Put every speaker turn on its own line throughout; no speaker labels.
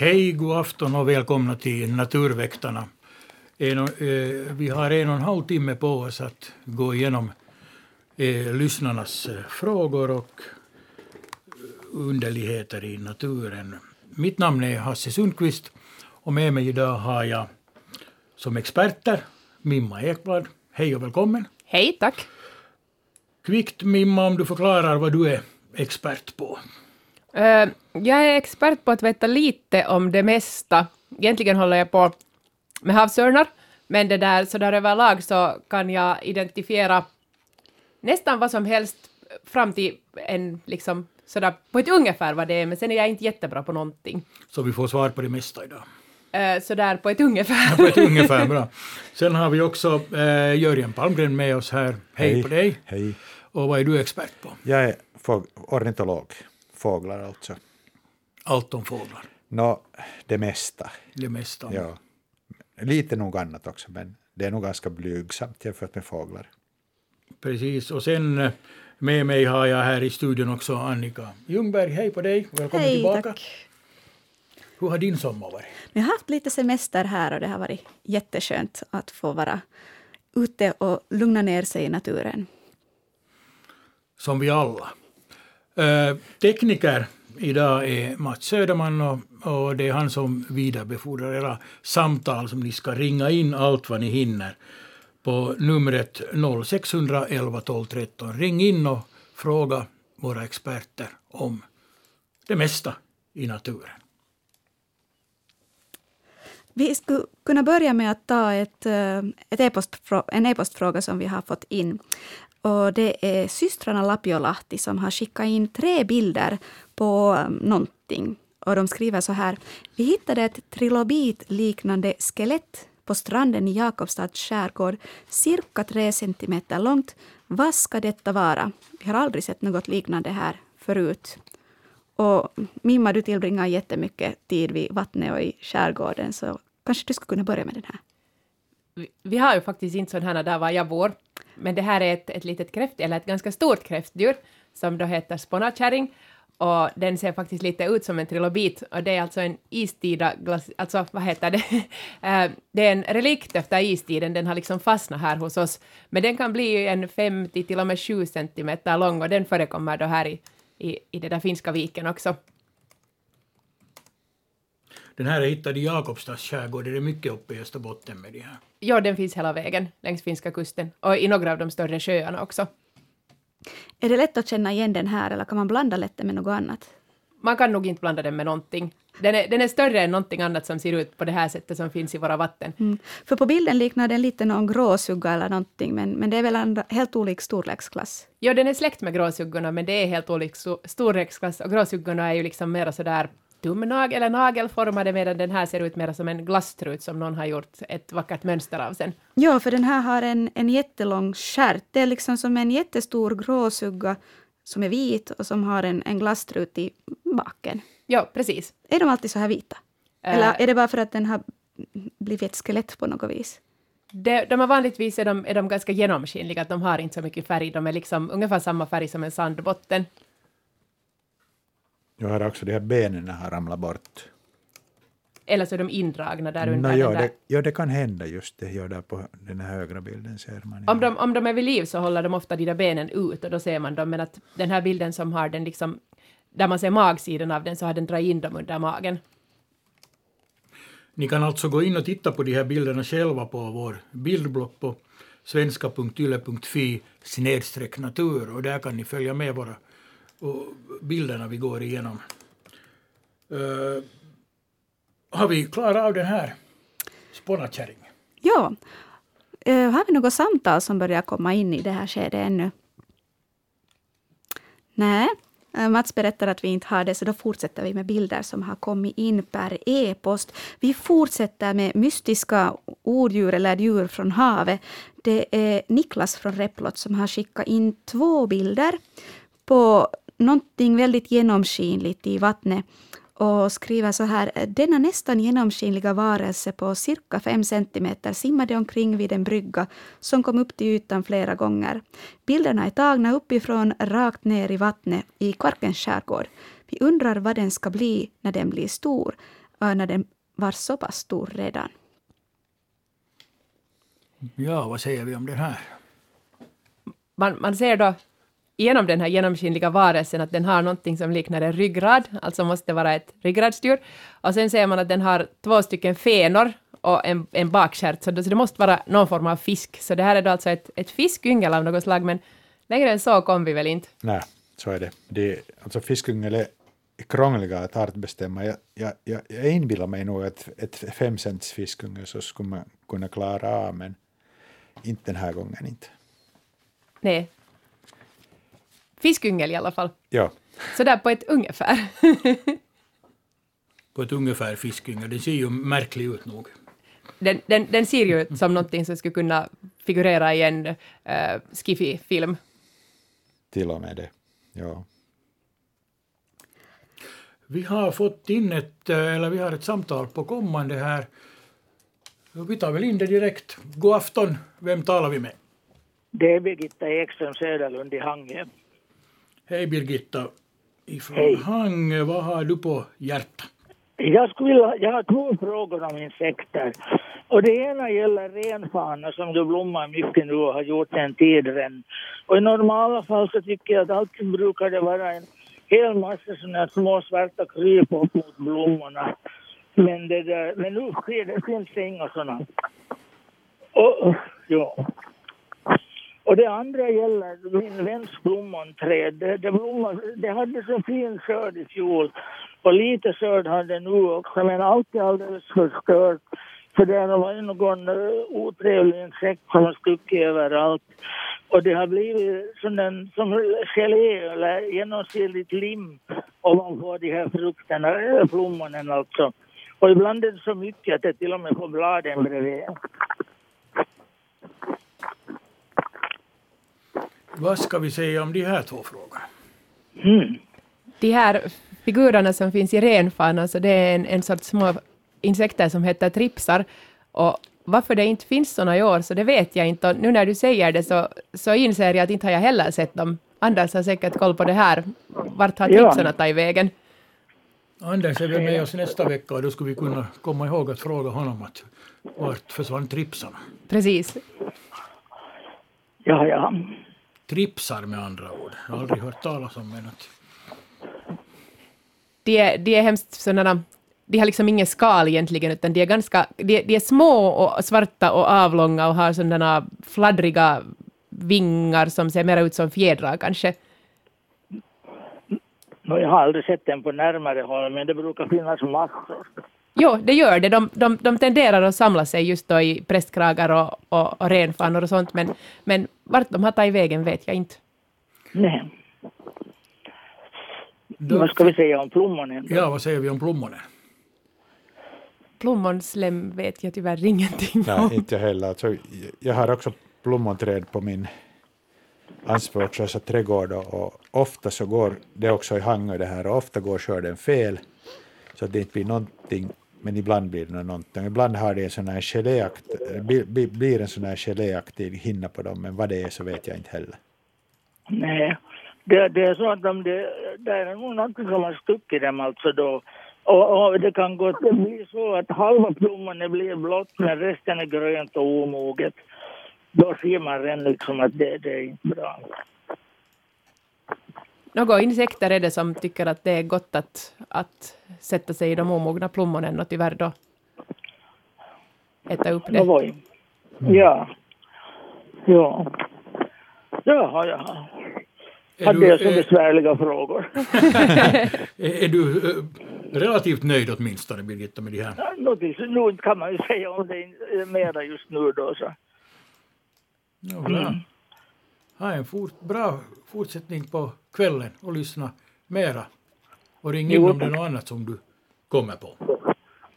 Hej, god afton och välkomna till Naturväktarna. En, eh, vi har en och en halv timme på oss att gå igenom eh, lyssnarnas eh, frågor och underligheter i naturen. Mitt namn är Hasse Sundqvist och med mig idag har jag som experter Mimma Ekblad. Hej och välkommen.
Hej, tack.
Kvickt Mimma, om du förklarar vad du är expert på.
Uh, jag är expert på att veta lite om det mesta. Egentligen håller jag på med havsörnar, men det där, så där överlag så kan jag identifiera nästan vad som helst fram till en, liksom, sådär på ett ungefär vad det är, men sen är jag inte jättebra på någonting.
Så vi får svar på det mesta idag.
Uh, sådär på ett ungefär.
på ett ungefär, bra. Sen har vi också uh, Jörgen Palmgren med oss här. Hej, Hej på dig.
Hej.
Och vad är du expert på?
Jag är ornitolog, fåglar alltså.
Allt om fåglar?
Nå, det mesta.
Det mesta?
Ja. Lite nog annat också, men det är nog ganska blygsamt jämfört med fåglar.
Precis, och sen eh, med mig har jag här i studion också Annika Ljungberg. Hej på dig, välkommen
Hej,
tillbaka.
Tack.
Hur har din sommar varit?
Jag har haft lite semester här och det har varit jätteskönt att få vara ute och lugna ner sig i naturen.
Som vi alla. Eh, tekniker idag är Mats Söderman och, och det är han som vidarebefordrar era samtal som ni ska ringa in allt vad ni hinner på numret 0611 12 13. Ring in och fråga våra experter om det mesta i naturen.
Vi skulle kunna börja med att ta ett, eh, ett e en e-postfråga som vi har fått in. Och det är systrarna Lapiolahti som har skickat in tre bilder på um, någonting. Och de skriver så här. Vi hittade ett trilobit-liknande skelett på stranden i Jakobstads skärgård, cirka tre centimeter långt. Vad ska detta vara? Vi har aldrig sett något liknande här förut. Och mm, Mimma, du tillbringar jättemycket tid vid vattnet och i skärgården, så kanske du skulle kunna börja med den här.
Vi har ju faktiskt inte sådana där var jag bor, men det här är ett, ett litet kräft, eller ett ganska stort kräftdjur, som då heter spånakärring, och den ser faktiskt lite ut som en trilobit, och det är alltså en istida, alltså vad heter det, eh, det är en relikt efter istiden, den har liksom fastnat här hos oss, men den kan bli en 50 till och med 7 centimeter lång, och den förekommer då här i, i, i den där finska viken också.
Den här är hittad i Jakobstads skärgård. Är det mycket uppe i Österbotten med de här?
Ja, den finns hela vägen längs finska kusten och i några av de större sjöarna också.
Är det lätt att känna igen den här eller kan man blanda lätten med något annat?
Man kan nog inte blanda den med någonting. Den är, den är större än någonting annat som ser ut på det här sättet som finns i våra vatten.
Mm. För på bilden liknar den lite någon gråsugga eller någonting, men, men det är väl en helt olik storleksklass?
Ja, den är släkt med gråsuggorna, men det är helt olik storleksklass och gråsuggorna är ju liksom mera sådär tumnagel eller nagelformade medan den här ser ut mer som en glasstrut som någon har gjort ett vackert mönster av sen.
Ja, för den här har en, en jättelång stjärt. Det är liksom som en jättestor gråsugga som är vit och som har en, en glasstrut i baken.
Ja, precis.
Är de alltid så här vita? Äh, eller är det bara för att den har blivit ett skelett på något vis?
De, de är vanligtvis är de, är de ganska genomskinliga, att de har inte så mycket färg. De är liksom ungefär samma färg som en sandbotten.
Jag har också de här benen har ramlat bort.
Eller så är de indragna där under.
No, ja,
där.
Det, ja, det kan hända just det. Ja, där på den här högra bilden ser man.
Om de, om de är vid liv så håller de ofta de där benen ut och då ser man dem. Men att den här bilden som har den liksom, där man ser magsidan av den så har den dragit in dem under magen.
Ni kan alltså gå in och titta på de här bilderna själva på vår bildblock på svenska.yle.fi snedstreck natur och där kan ni följa med våra och bilderna vi går igenom. Uh, har vi klarat av den här spånakärringen?
Ja. Uh, har vi något samtal som börjar komma in i det här skedet ännu? Nej. Eh, Mats berättar att vi inte har det, så då fortsätter vi med bilder som har kommit in per e-post. Vi fortsätter med mystiska odjur eller djur från havet. Det är Niklas från Replot som har skickat in två bilder på någonting väldigt genomskinligt i vattnet och skriver så här. Denna nästan genomskinliga varelse på cirka fem centimeter simmade omkring vid en brygga som kom upp till ytan flera gånger. Bilderna är tagna uppifrån rakt ner i vattnet i Kvarkens skärgård. Vi undrar vad den ska bli när den blir stor. eh, när den var så pass stor redan.
Ja, vad säger vi om det här?
Man, man ser då genom den här genomskinliga varelsen att den har någonting som liknar en ryggrad, alltså måste vara ett ryggradsdjur. Och sen ser man att den har två stycken fenor och en, en bakstjärt, så det, så det måste vara någon form av fisk. Så det här är då alltså ett, ett fiskyngel av något slag, men längre än så kom vi väl inte.
Nej, så är det. det alltså fiskyngel är krångliga att artbestämma. Jag, jag, jag, jag inbillar mig nog att ett fem cents fiskyngel så skulle man kunna klara av, men inte den här gången inte.
Nej. Fiskyngel i alla fall.
Ja,
Så där på ett ungefär.
På ett ungefär fiskyngel. Den ser ju märklig ut nog.
Den, den, den ser ju ut som någonting som skulle kunna figurera i en uh, skiffy-film.
till och med det. Ja.
Vi har fått in ett, eh, eller vi har ett samtal på kommande här. Vi tar väl in det direkt. God afton, vem talar vi med?
Det är Birgitta Ekström Söderlund i Hangö.
Hej Birgitta ifrån
Hej.
Hangö. Vad har du på hjärtat?
Jag, skulle vilja, jag har två frågor om insekter. Och det ena gäller renfana som du blommar mycket nu och har gjort en tid redan. Och i normala fall så tycker jag att alltid brukar det vara en hel massa sådana små svarta kryp upp mot blommorna. Men, det där, men nu sker det, finns det inga sådana. Och, ja. Och det andra gäller min väns plommonträd. Det, det, blommar, det hade så fin skörd i fjol. Och lite skörd hade det nu också, men allt är alldeles förstört. För det har varit någon uh, otrevlig insekt som har stuckit överallt. Och det har blivit som, en, som gelé eller genomskinligt lim ovanpå de här frukterna, eh, äh, plommonen alltså. Och ibland är det så mycket att det till och med får bladen bredvid.
Vad ska vi säga om de här två frågorna?
Mm.
De här figurerna som finns i renfanan, så det är en, en sorts små insekter som heter tripsar. Och varför det inte finns såna i år, så det vet jag inte. Och nu när du säger det så, så inser jag att inte har jag heller sett dem. Anders har säkert koll på det här. Vart har
Ja.
tripsarna tagit vägen?
Anders är väl med oss nästa vecka och då skulle vi kunna komma ihåg att fråga honom att vart försvann tripsarna?
Precis.
Ja, ja.
Tripsar med andra ord. Jag har aldrig hört talas om att
De är, de är hemskt sådana, de har liksom inget skal egentligen, utan de är ganska, de, de är små och svarta och avlånga och har sådana fladdriga vingar som ser mer ut som fjädrar kanske.
Jag har aldrig sett den på närmare håll, men det brukar finnas massor.
Jo, det gör det. De, de, de tenderar att samla sig just då i prästkragar och, och, och renfanor och sånt, men, men vart de har tagit vägen vet jag inte.
Nej.
då,
Vad ska vi säga om plommonen? då?
Ja, vad säger vi om plommonen?
Plommonslem vet jag tyvärr ingenting
Nej,
om.
inte jag heller. Alltså, jag har också plommonträd på min ansvarslösa trädgård och, och ofta så går det också i Hangö det här och ofta går skörden fel så att det inte blir någonting men ibland blir det någonting. Ibland har det en sån här geléakt, blir, en sån här geléaktig hinna på dem men vad det är så vet jag inte heller.
Nej. Det, det är så att de, det, det är nog någonting som har stuckit dem alltså då. Och, och det kan gott bli så att halva plommonen blir blått men resten är grönt och omoget. Då ser man redan liksom att det, det är inte bra.
Några insekter är det som tycker att det är gott att, att sätta sig i de omogna plommonen och tyvärr då äta upp
Det.
det.
Ju. Ja. Ja. Jaha, jaha.
Är
Hade jag så
är,
besvärliga frågor?
är du eh, relativt nöjd åtminstone, Birgitta, med de här?
Nu kan man ju säga om det är mera just nu då så.
Ja, bra. Ha en fort, bra fortsättning på kvällen och lyssna mera. Och ring in om det är något annat som du kommer på.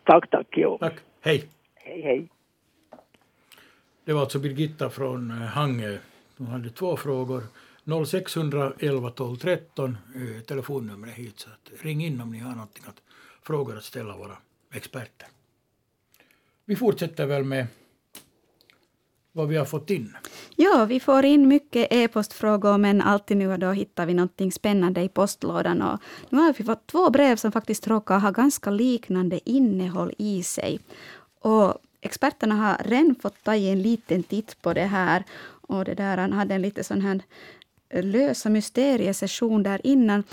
Tack, tack. Jo.
Tack. Hej.
Hej, hej.
Det var alltså Birgitta från eh, Hangö. Hon hade två frågor. 0611 12 13 eh, telefonnumret hit. Så att ring in om ni har någonting att frågor att ställa våra experter. Vi fortsätter väl med vad vi har fått in.
Ja, vi får in mycket e-postfrågor, men alltid nu och då hittar vi någonting spännande i postlådan. Och nu har vi fått två brev som faktiskt råkar ha ganska liknande innehåll i sig. Och experterna har redan fått ta en liten titt på det här. Och det där, han hade en lite sån här lösa mysteriesession där innan.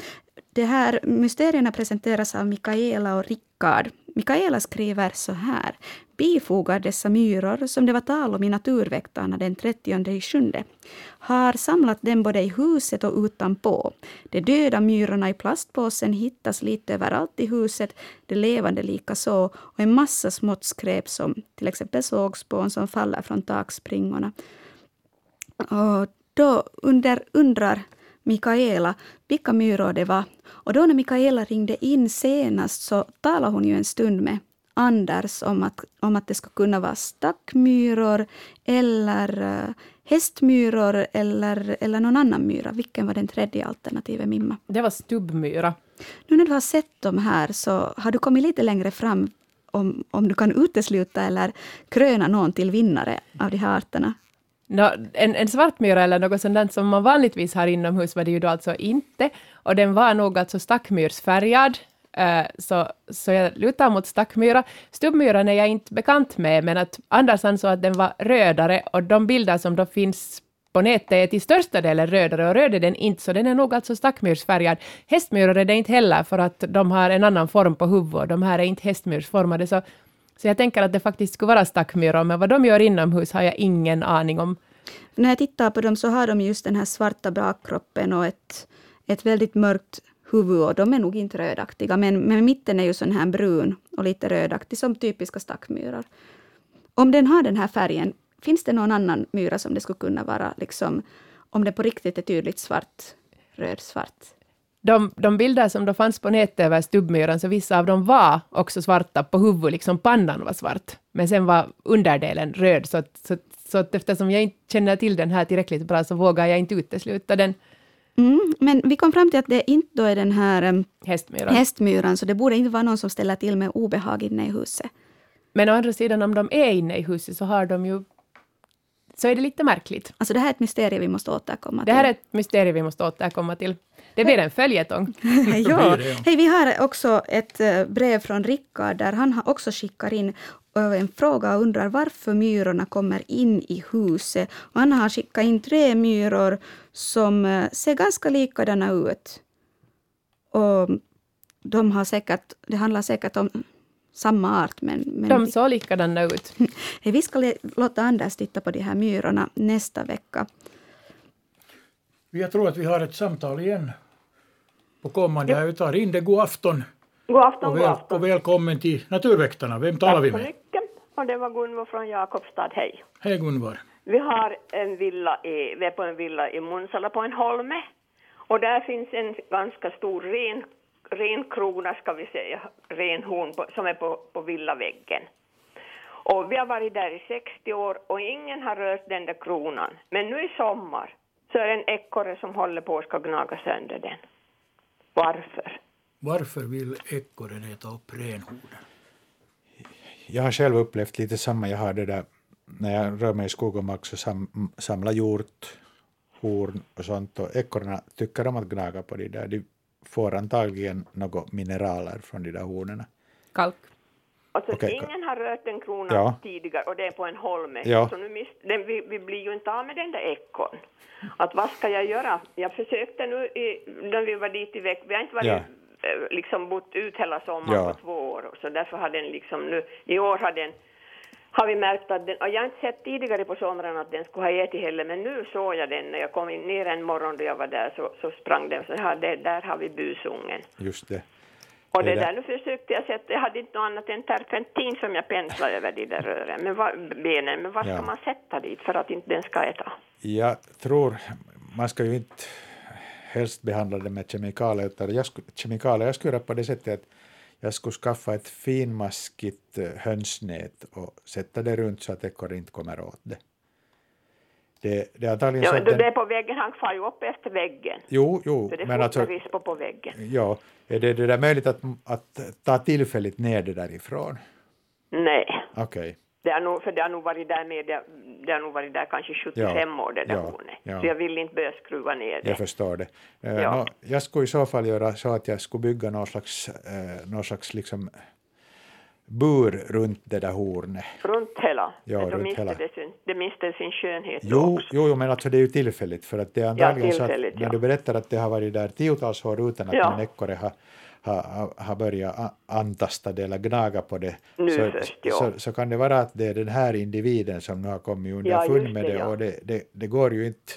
Det här mysterierna presenteras av Mikaela och Rickard. Mikaela skriver så här. Bifogar dessa myror, som det var tal om i Naturväktarna den 30 juli. har samlat dem både i huset och utanpå. De döda myrorna i plastpåsen hittas lite överallt i huset, de levande lika så och en massa smått skräp som till exempel sågspån som faller från takspringorna. Och då under, undrar Mikaela vilka myror det var. Och då när Mikaela ringde in senast så talade hon ju en stund med Anders om att, om att det ska kunna vara stackmyror eller uh, hästmyror eller, eller någon annan myra. Vilken var den tredje alternativet, Mimma?
Det var stubbmyra.
Nu när du har sett dem här så har du kommit lite längre fram om, om du kan utesluta eller kröna någon till vinnare av de här arterna.
No, en, en svartmyra eller något sånt som man vanligtvis har inomhus var det ju då alltså inte. Och den var nog alltså stackmyrsfärgad. Uh, så, så jag lutar mot stackmyra. Stubbmyran är jag inte bekant med, men att Anders ansåg att den var rödare och de bilder som då finns på nätet är till största delen rödare och röd är den inte, så den är nog alltså stackmyrsfärgad. Hästmyror är det inte heller för att de har en annan form på huvudet, de här är inte hästmyrsformade, så så jag tänker att det faktiskt skulle vara stackmyror, men vad de gör inomhus har jag ingen aning om.
När jag tittar på dem så har de just den här svarta bakkroppen och ett, ett väldigt mörkt huvud och de är nog inte rödaktiga, men, men mitten är ju sån här brun och lite rödaktig som typiska stackmyror. Om den har den här färgen, finns det någon annan myra som det skulle kunna vara, liksom, om det på riktigt är tydligt svart, röd-svart?
De, de bilder som då fanns på nätet över stubbmyran, så vissa av dem var också svarta på huvudet, liksom pannan var svart. Men sen var underdelen röd, så, att, så, så att eftersom jag inte känner till den här tillräckligt bra så vågar jag inte utesluta den.
Mm, men vi kom fram till att det inte då är den här um,
hästmyran.
hästmyran, så det borde inte vara någon som ställer till med obehag inne i huset.
Men å andra sidan, om de är inne i huset så har de ju så är det lite märkligt.
Alltså det här är ett mysterium vi måste återkomma till.
Det här är ett mysterium vi måste återkomma till. Det blir en följetong.
ja. Hej, vi har också ett eh, brev från Rickard där han också skickar in eh, en fråga och undrar varför myrorna kommer in i huset. Och han har skickat in tre myror som eh, ser ganska likadana ut. Och de har säkert, det handlar säkert om samma art. Men, men
de såg likadana ut.
vi ska låta Anders titta på de här myrorna nästa vecka.
Jag tror att vi har ett samtal igen på kommande. Jag tar in det. God afton.
God afton,
och, väl,
god afton.
och välkommen till Naturväktarna. Vem talar
Tack
vi
så
med?
mycket. Och det var Gunvor från Jakobstad. Hej.
Hej Gunvar.
Vi har en villa i, vi är på en villa i Munsala på en holme. Och där finns en ganska stor ren, renkrona, ska vi säga, renhorn på, som är på, på villaväggen. Och vi har varit där i 60 år och ingen har rört den där kronan. Men nu i sommar så är det en ekorre som håller på att ska gnaga sönder den. Varför?
Varför vill ekorren äta upp renhornen?
Jag har själv upplevt lite samma. Jag har det där när jag rör mig i skog och mark så sam, samlar hjort, horn och sånt och ekorrarna tycker om att gnaga på det där. De får antagligen några mineraler från de där hornen.
Kalk.
Alltså
Okej.
ingen har rört en krona
Ja.
tidigare och det är på en holme.
Ja.
Så nu miss, den, vi, vi blir ju inte av med den där ekorren. Att vad ska jag göra? Jag försökte nu i, när vi var dit i veck, vi har inte varit,
Ja.
eh, liksom bott ut hela sommaren
Ja.
på två år. Så därför har den liksom nu, i år har den har vi märkt att den, och jag har inte sett tidigare på sommaren att den skulle ha ätit heller, men nu såg jag den när jag kom in, ner en morgon då jag var där så, så sprang den så här, det, där har vi busungen.
Just det.
Och
Det
det
där-
nu försökte jag sätta, jag hade inte något annat än terpentin som jag penslade över de där rören, men vad, benen, men vad ska
Ja.
man sätta dit för att inte den ska äta?
Jag tror, man ska ju inte helst behandla det med kemikalier, utan jag kemikalier, jag skulle göra på det sättet att jag skulle skaffa ett finmaskigt eh, hönsnät och sätta det runt så att ekorren inte kommer åt det. Det, det är antagligen
Ja,
så den,
det är på väggen, han far ju upp efter väggen.
Jo, jo,
Så det
men alltså,
rispo på väggen.
ja, är det, det där möjligt att, att ta tillfälligt ner det därifrån?
Nej.
Okej.
Det har nog, för det har nog varit där med, det, det har nog varit där kanske 75 år det där
ja,
hornet.
ja.
Så jag vill inte börja skruva ner det.
Jag förstår det. Eh,
Ja.
nå, jag skulle i så fall göra så att jag skulle bygga någon slags, eh, någon slags liksom bur runt det där hornet.
Runt hela.
Ja,
Men
runt hela.
Det, sin, det mister sin skönhet
Jo,
också.
jo, men alltså det är ju tillfälligt för att det är antagligen så att när
ja.
du berättar att det har varit där tiotals år utan att
Ja.
en ekorre har, har, har- börjat antasta det eller gnaga på det
Nu
så,
först, ja.
så, så kan det vara att det är den här individen som nu har kommit
Ja,
underfund
just
med
det ja.
och det, det, det går ju inte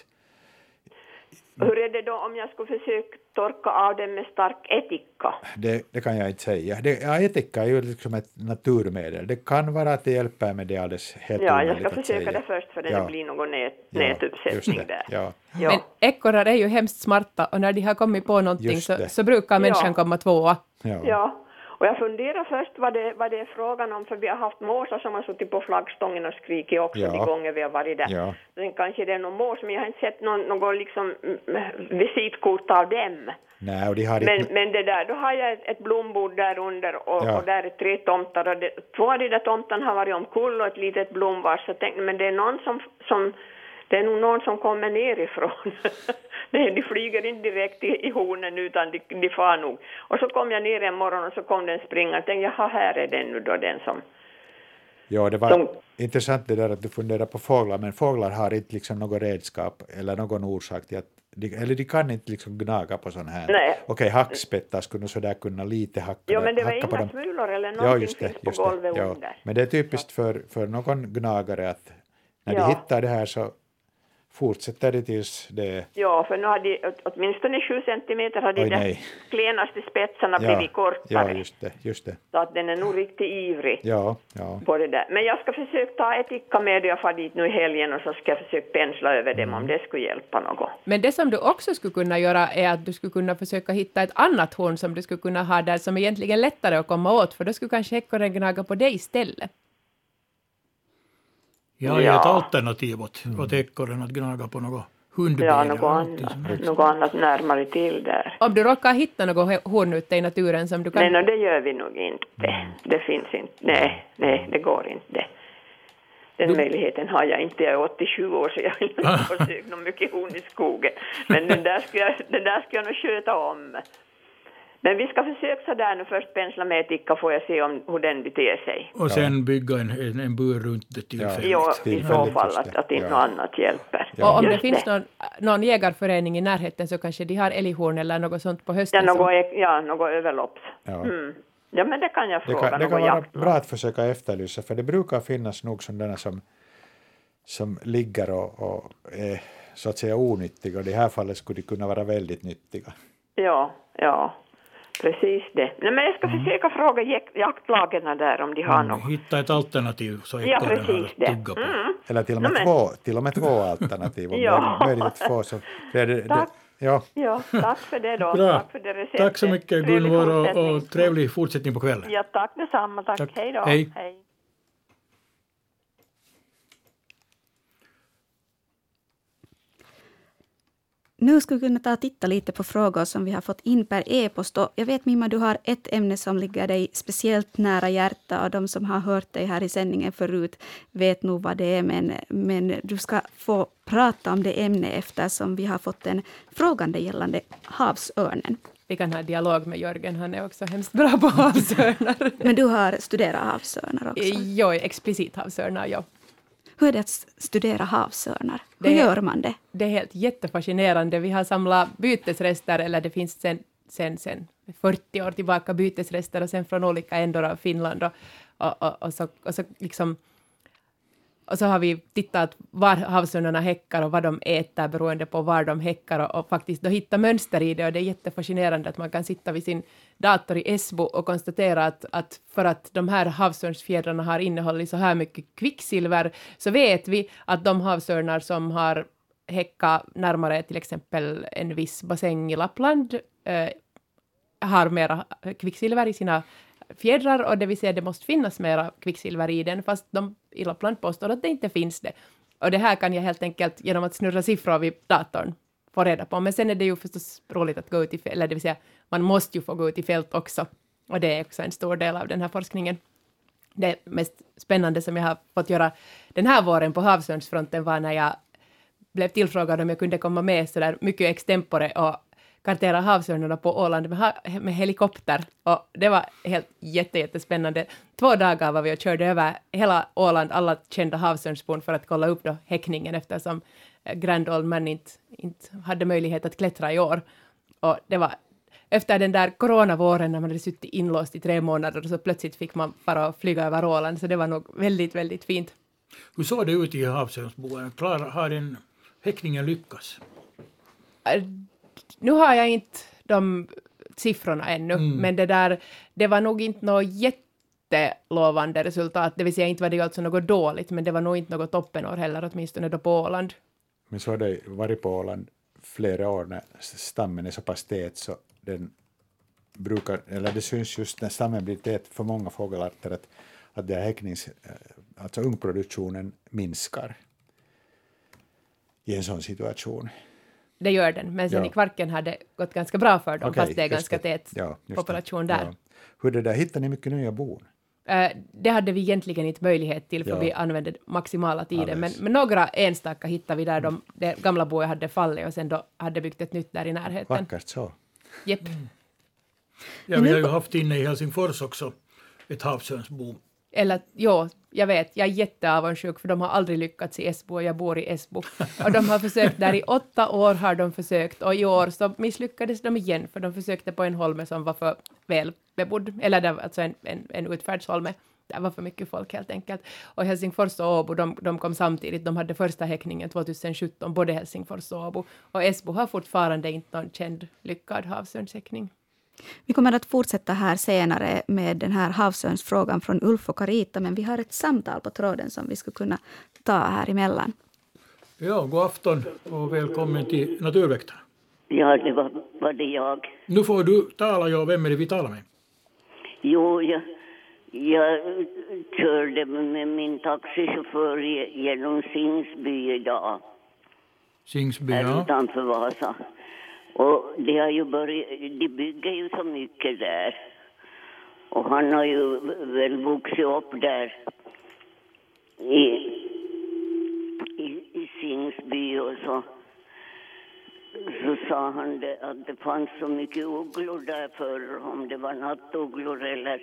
Hur är det då om jag skulle försöka torka av den med stark ättika?
Det, det kan jag inte säga. Det, ja, etika är ju liksom ett naturmedel. Det kan vara att det hjälper med det alldeles helt
Ja, jag ska försöka det först för
Ja.
det blir någon nät,
Ja,
nätuppsättning där.
Ja.
Ja.
Men ekorrar är ju hemskt smarta och när de har kommit på någonting så, så brukar människan
Ja.
komma tvåa.
Ja.
Och jag funderar först vad det, vad det är frågan om, för vi har haft måsar som har suttit på flaggstången och skrikit också
Ja.
de gånger vi har varit där.
Ja.
Sen kanske det är någon mås, men jag har inte sett någon, någon liksom mm, visitkort av dem.
Nej, och de har
Men,
inte...
men det där, då har jag ett, ett blombord där under och,
Ja.
och där är tre tomtar och det, två av de där tomtarna har varit omkull och ett litet blomvars. Så jag tänkte, men det är någon som, som det är nog någon som kommer nerifrån. Nej, de flyger inte direkt i, i hornen utan de, de far nog. Och så kom jag ner en morgon och så kom den springande och tänkte, jaha, här är den nu då den som...
Ja, det var
De-
intressant det där att du funderar på fåglar, men fåglar har inte liksom något redskap eller någon orsak till att de, eller de kan inte liksom gnaga på sån här.
Nej.
Okej, hackspettar skulle sådär kunna lite hacka,
Jo, men det var inga
dem.
smulor eller
Ja,
någonting
just det.
finns på
Just det.
golvet
Ja.
under.
Men det är typiskt för, för någon gnagare att när
Ja.
de hittar det här så fortsätter de tills det
Ja, för nu har de åt- åtminstone sju centimeter har de
nej.
klenaste spetsarna
ja,
blivit kortare.
ja, just det, just det.
Så att den är nog riktigt ivrig
Ja, ja.
på det där. Men jag ska försöka ta etika med då jag far dit nu i helgen och så ska jag försöka pensla över dem
Mm.
om det skulle hjälpa något.
Men det som du också skulle kunna göra är att du skulle kunna försöka hitta ett annat horn som du skulle kunna ha där som är egentligen lättare att komma åt, för då skulle kanske ekorren gnaga på dig istället.
Jag är
Ja.
ett alternativ åt, åt ekorren att gnaga på något hundben.
Ja, något annat, något annat närmare till där.
Om du råkar hitta något horn ute i naturen som du kan...
Nej, no, det gör vi nog inte. Det finns inte. Nej, nej, det går inte. Den möjligheten har jag inte. Jag är 87 år så jag vill inte försöka något mycket horn i skogen. Men den där ska jag, den där ska jag nog sköta om. Men vi ska försöka sådär nu först pensla med etika får jag se om hur den beter sig.
Och sen bygga en, en, en bur runt det tillfälligt.
Jo, i så fall att,
det.
att inte
Ja.
något annat hjälper.
Ja.
Och om det
Just
finns någon, någon jägarförening i närheten så kanske de har älghorn eller något sånt på
Ja,
hösten. som-
något, ek- ja, något överlopps.
Ja.
Mm. Ja, men det kan jag
Det
fråga.
kan, det kan vara bra att försöka efterlysa, för det brukar finnas nog sådana som, som ligger och, och är så att säga onyttiga, och i det här fallet skulle de kunna vara väldigt nyttiga.
Ja, ja, precis det. Nej, men jag ska
Mm.
försöka fråga jak- jaktlagen där om de har något.
Hitta ett alternativ så
Ja,
ekorren har
precis
att tugga på.
Mm.
Eller till och med,
No,
två, till och med två alternativ, om
Ja.
möjligt få. Så det, det, det,
Tack.
ja,
Ja, tack för det då.
Bra.
Tack för det receptet.
Tack så mycket Gunvor och, och trevlig fortsättning på kvällen.
Ja, tack detsamma. Tack.
Tack.
Hej då.
Hej.
Hej.
Nu skulle vi kunna ta och titta lite på frågor som vi har fått in per e-post. Jag vet Mimma, du har ett ämne som ligger dig speciellt nära hjärta och de som har hört dig här i sändningen förut vet nog vad det är. Men, men du ska få prata om det ämne eftersom vi har fått en frågande gällande havsörnen.
Vi kan ha dialog med Jörgen, han är också hemskt bra på havsörnar.
Men du har studerat havsörnar också.
jo, explicit havsörnar, ja.
Hur är det att studera havsörnar? Hur
Det-
gör man det?
Det är helt jättefascinerande. Vi har samlat bytesrester, eller det finns sen, sen, sen 40 år tillbaka bytesrester och sen från olika ändar av Finland. Och, och, och, och, så, och, så liksom, och så har vi tittat var havsörnarna häckar och vad de äter beroende på var de häckar och, och faktiskt då hitta mönster i det. Och det är jättefascinerande att man kan sitta vid sin dator i Esbo och konstatera att, att för att de här havsörnsfjädrarna har innehållit så här mycket kvicksilver så vet vi att de havsörnar som har häckat närmare till exempel en viss bassäng i Lappland eh, har mera kvicksilver i sina fjädrar och det vill säga det måste finnas mera kvicksilver i den fast de i Lappland påstår att det inte finns det. Och det här kan jag helt enkelt genom att snurra siffror vid datorn få reda på. Men sen är det ju förstås roligt att gå ut i fält, eller det vill säga man måste ju få gå ut i fält också. Och det är också en stor del av den här forskningen. det mest spännande som jag har fått göra den här våren på havsörnsfronten var när jag blev tillfrågad om jag kunde komma med så där mycket extempore och kartera havsörnarna på Åland med, ha med helikopter. Och det var helt jätte, jättespännande. Två dagar var vi och körde över hela Åland, alla kända havsörnsbon för att kolla upp då häckningen eftersom eh, Grand Old Man inte, inte hade möjlighet att klättra i år. Och det var efter den där coronavåren när man hade suttit inlåst i tre månader så plötsligt fick man bara flyga över Åland, så det var nog väldigt, väldigt fint.
Hur såg det ut i havsörnsboen? Har den häckningen lyckats?
Nu har jag inte de siffrorna ännu, mm. men det där, det var nog inte något jättelovande resultat, det vill säga inte var det alltså något dåligt, men det var nog inte något toppenår heller, åtminstone då på Åland.
Men så har det varit på Åland flera år när stammen är så pass tät så den brukar, eller det syns just när stammen blir tät för många fågelarter att, att det häcknings, eh, alltså ungproduktionen minskar i en sån situation.
Det gör den, men sen ja. i Kvarken har det gått ganska bra för dem, okay, fast det är ganska det. tät
ja,
population där. Ja.
Hur det där, hittar ni mycket nya bon?
Uh, det hade vi egentligen inte möjlighet till, för ja. vi använde maximala tiden, men, men, några enstaka hittade vi där de, det gamla boet hade fallit och sen då hade byggt ett nytt där i närheten.
Vackert så.
Jepp. Mm.
Ja, vi har ju haft inne i Helsingfors också ett havsörnsbo.
Eller ja, jag vet, jag är jätteavundsjuk för de har aldrig lyckats i Esbo och jag bor i Esbo. Och de har försökt där i åtta år har de försökt och i år så misslyckades de igen för de försökte på en holme som var för väl bebodd, eller där, alltså en, en, en utfärdsholme. Det var för mycket folk helt enkelt. Och Helsingfors och Åbo, de, de kom samtidigt. De hade första häckningen 2017, både Helsingfors och Åbo. Och Esbo har fortfarande inte någon känd lyckad havsörnshäckning.
Vi kommer att fortsätta här senare med den här havsörnsfrågan från Ulf och Carita, men vi har ett samtal på tråden som vi skulle kunna ta här emellan.
Ja, god afton och välkommen till Naturväktarna.
Ja, det var, var det jag.
Nu får du tala, ja. Vem är det vi talar med?
Jo, jag, jag körde med min taxichaufför genom Singsby idag.
Singsby,
ja.
Här
utanför Vasa. Och de har ju börjat, de bygger ju så mycket där. Och han har ju väl vuxit upp där i, i, i Singsby och så. Så sa han det, att det fanns så mycket ugglor där förr, om det var nattugglor eller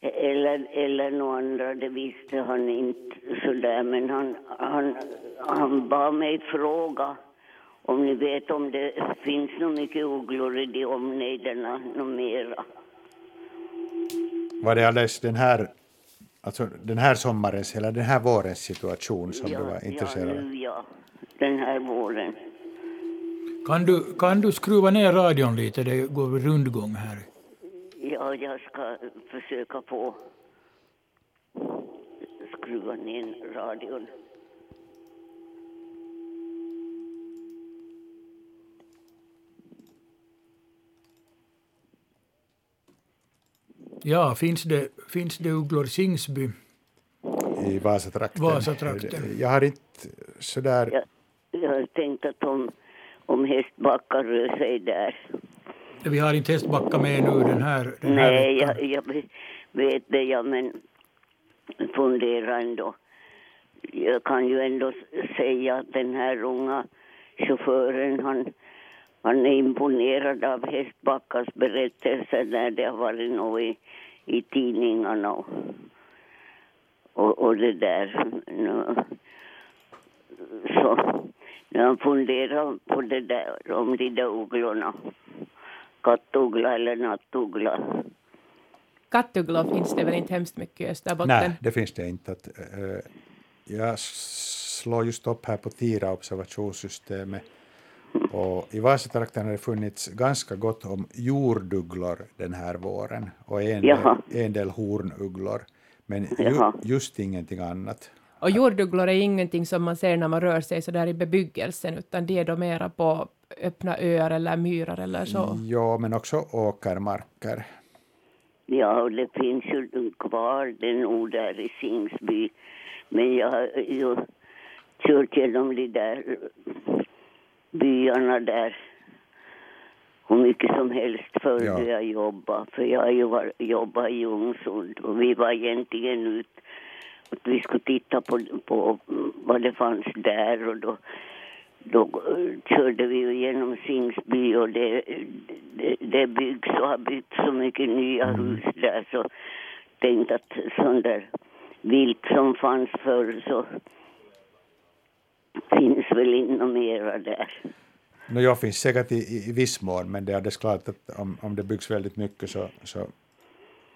eller, eller några andra, det visste han inte sådär. Men han, han, han bad mig fråga om ni vet om det finns nog mycket ugglor i de omnejderna, något mera.
Var det alldeles den här, alltså den här sommarens eller den här vårens situation som
ja,
du var intresserad av?
Ja, nu ja. Den här våren.
Kan du, kan du skruva ner radion lite? Det går rundgång här.
Ja, jag ska försöka få skruva ner radion.
Ja, finns det, finns det ugglor i Singsby?
I Vasatrakten?
Vasatrakten.
Jag har inte sådär...
Jag, jag har tänkt att om, om Hästbacka rör sig där.
Vi har inte Hästbacka med nu den här, den
Nej,
här
jag, jag vet det, ja, men funderar ändå. Jag kan ju ändå säga att den här unga chauffören, han han är imponerad av Hästbackas berättelser när det har varit något i, i tidningarna och, och, och det där. Så när han funderar på det där, om de där ugglorna, kattuggla eller nattuggla.
Kattugglor finns det väl inte hemskt mycket i Österbotten?
Nej, det finns det inte. Att, uh, jag slår just upp här på TIRA observationssystemet och I Vasatrakten har det funnits ganska gott om jordugglor den här våren och en, del, en del hornugglor, men ju, just ingenting annat.
Och jordugglor är ingenting som man ser när man rör sig så där i bebyggelsen, utan det är då mera på öppna öar eller myrar eller så?
Ja, men också åkermarker.
Ja, och det finns ju kvar den ord där i Singsby, men jag har ju kört genom de där byarna där hur mycket som helst för
Ja.
jag jobbade. För jag ju jobbat i Ljungsund och vi var egentligen ut att vi skulle titta på, på vad det fanns där och då, då eh, körde vi ju genom Singsby och det, det, det byggs och har byggts så mycket nya hus där så tänkte att sån där vilt som fanns förr så finns väl inte mera där.
No, ja, finns säkert i, i, i viss mån, men det är alldeles klart att om, om det byggs väldigt mycket så, så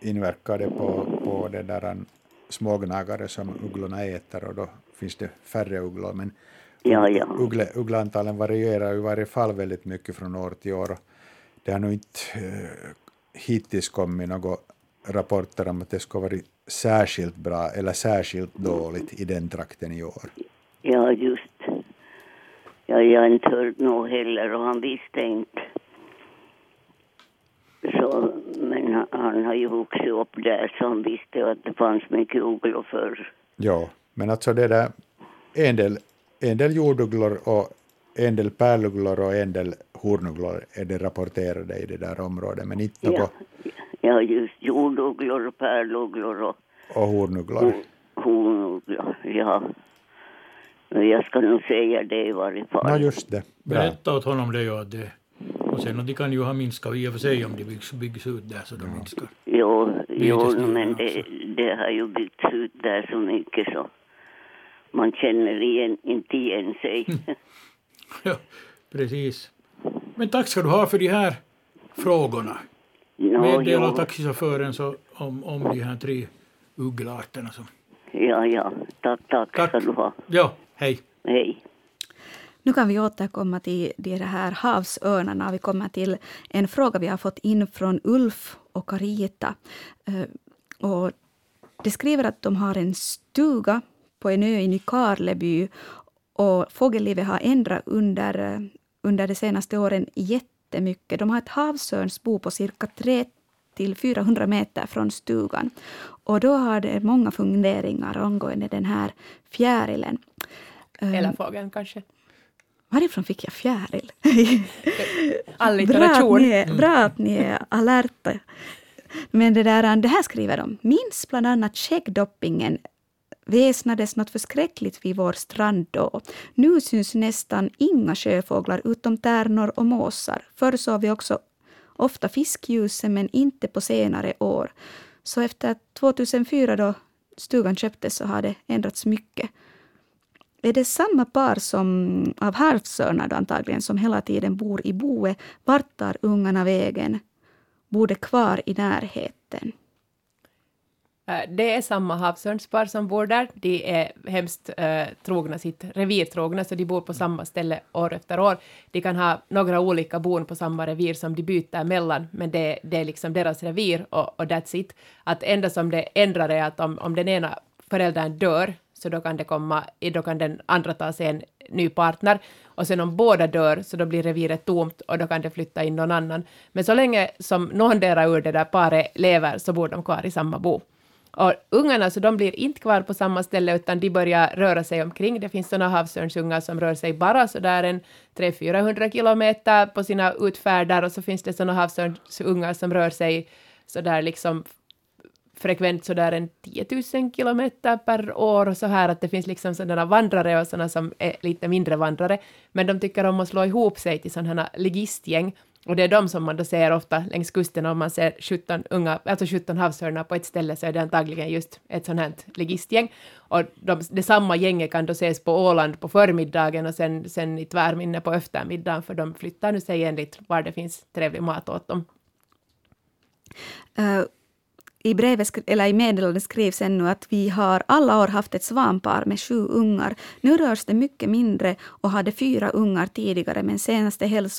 inverkar det på, på det där an, smågnagare som ugglorna äter och då finns det färre ugglor. Men
Ja, ja.
Uggle, uggleantalen varierar i varje fall väldigt mycket från år till år. Det har nog inte eh, hittills kommit några rapporter om att det ska vara särskilt bra eller särskilt dåligt i den trakten i år.
Ja, just. Ja, jag har inte hört något heller och han visste inte. Så, men han, han har ju vuxit upp där så han visste att det fanns mycket ugglor förr.
Ja, men alltså det där, en del, en del jordugglor och en del pärlugglor och en del hornugglor är det rapporterade i det där området, men inte
Ja,
något
ja just jordugglor och pärlugglor och
och hornugglor.
hornugglor. Ja. Jag ska nog säga det i varje fall.
Ja, just det. Bra.
Berätta åt honom det att det... Och sen och de kan ju ha minskat i och för sig om de byggs, byggs ut där så de minskar.
Jo, jo men det, det har ju byggts ut där så mycket så man känner igen, inte igen sig.
Ja, precis. Men tack ska du ha för de här frågorna.
Nå,
Meddela taxichauffören så om, om de här tre ugglarterna. Som...
Ja, ja. Tack, tack,
Tack.
ska du ha.
Ja, hej.
Hej.
Nu kan vi återkomma till de här havsörnarna. Vi kommer till en fråga vi har fått in från Ulf och Carita. Eh, Och de skriver att de har en stuga på en ö i Nykarleby och fågellivet har ändrat under, eh, under de senaste åren jättemycket. De har ett havsörnsbo på cirka 3 till 400 meter från stugan. Och då har det många funderingar angående den här fjärilen. Eh,
Eller fågeln kanske.
Varifrån fick jag fjäril? bra, att
Allitteration.
ni är, bra att ni är alerta. Men det, där, det här skriver de. Minns bland annat skäggdoppingen väsnades något förskräckligt vid vår strand då. Nu syns nästan inga sjöfåglar utom tärnor och måsar. Förr såg vi också ofta fiskljusen men inte på senare år. Så efter 2004 då stugan köptes så har det ändrats mycket. Är det samma par som av havsörnar då antagligen som hela tiden bor i boet? Vart tar ungarna vägen? Bor de kvar i närheten?
Eh, det är samma havsörnspar som bor där. De är hemskt eh, trogna sitt revir trogna, så de bor på samma ställe år efter år. De kan ha några olika bon på samma revir som de byter mellan, men det, det är liksom deras revir och, och that's it. Att enda som det ändrar är att om, om den ena föräldern dör, så då kan, det komma, då kan den andra ta sig en ny partner. Och sen om båda dör, så då blir reviret tomt och då kan det flytta in någon annan. Men så länge som någondera ur det där paret lever, så bor de kvar i samma bo. Och ungarna så de blir inte kvar på samma ställe utan de börjar röra sig omkring. Det finns sådana havsörnsungar som rör sig bara sådär en 300-400 kilometer på sina utfärder och så finns det sådana havsörnsungar som rör sig sådär liksom frekvent sådär en 10 000 kilometer per år och så här att det finns liksom sådana vandrare och sådana som är lite mindre vandrare. Men de tycker om att slå ihop sig till sådana här ligistgäng och det är de som man då ser ofta längs kusten om man ser 17 unga, alltså 17 havsörnar på ett ställe så är det antagligen just ett sånt här ligistgäng. Och de, det samma gänget kan då ses på Åland på förmiddagen och sen, sen i tvärminne på eftermiddagen för de flyttar nu sig enligt var det finns trevlig mat åt dem.
Uh i, brevet, eller I meddelandet skrivs ännu att vi har alla år haft ett svanpar med sju ungar. Nu rörs det mycket mindre och hade fyra ungar tidigare men senaste helg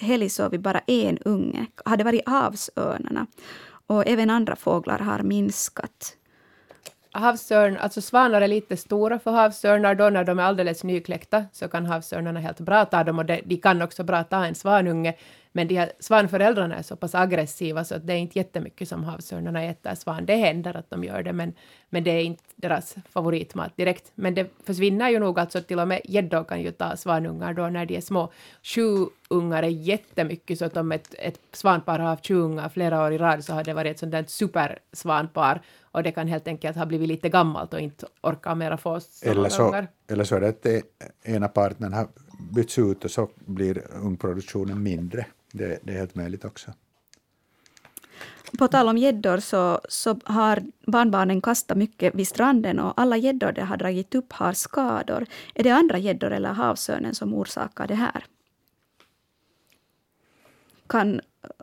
helg såg vi bara en unge. Hade varit havsörnarna. Och även andra fåglar har minskat.
havsörn, alltså svanar är lite stora för havsörnar, då när de är alldeles nykläckta så kan havsörnarna helt bra ta dem och de, de kan också bra ta en svanunge, men de här svanföräldrarna är så pass aggressiva så att det är inte jättemycket som havsörnarna äter svan. Det händer att de gör det, men, men det är inte deras favoritmat direkt. Men det försvinner ju nog, alltså till och med gäddor kan ju ta svanungar då när de är små. Sju ungar är jättemycket, så att om ett, ett svanpar har haft sju ungar flera år i rad så har det varit ett sånt där supersvanpar och det kan helt enkelt ha blivit lite gammalt och inte orka mera få
Eller så,
ungar.
eller så är det att ena partnern har bytts ut och så blir ungproduktionen mindre. Det, det är helt möjligt också.
På tal om gäddor så, så har barnbarnen kastat mycket vid stranden och alla gäddor de har dragit upp har skador. Är det andra gäddor eller havsörnen som orsakar det här? Kan,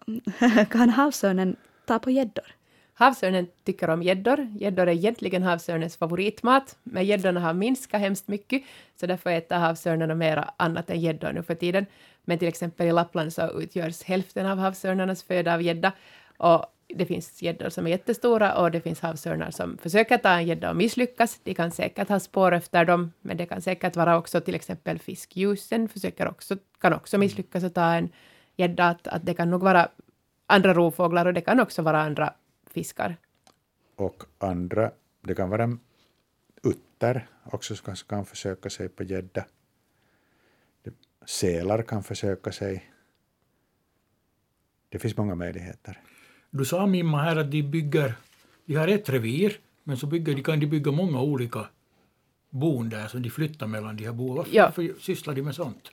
kan havsörnen ta på gäddor?
Havsörnen tycker om gäddor. Gäddor är egentligen havsörnens favoritmat, men gäddorna har minskat hemskt mycket, så därför äter havsörnarna mera annat än gäddor nu för tiden. Men till exempel i Lappland så utgörs hälften av havsörnarnas föda av gädda. Och det finns gäddor som är jättestora och det finns havsörnar som försöker ta en gädda och misslyckas. De kan säkert ha spår efter dem, men det kan säkert vara också till exempel fiskljusen försöker också, kan också misslyckas att ta en gädda. Att, att det kan nog vara andra rovfåglar och det kan också vara andra fiskar.
Och andra, det kan vara utter också som kanske kan försöka sig på gädda. Sälar kan försöka sig. Det finns många möjligheter.
Du sa Mimma här att de bygger, de har ett revir, men så bygger de, kan de bygga många olika bon där, så de flyttar mellan de här boen. Varför,
Ja.
varför sysslar de med sånt?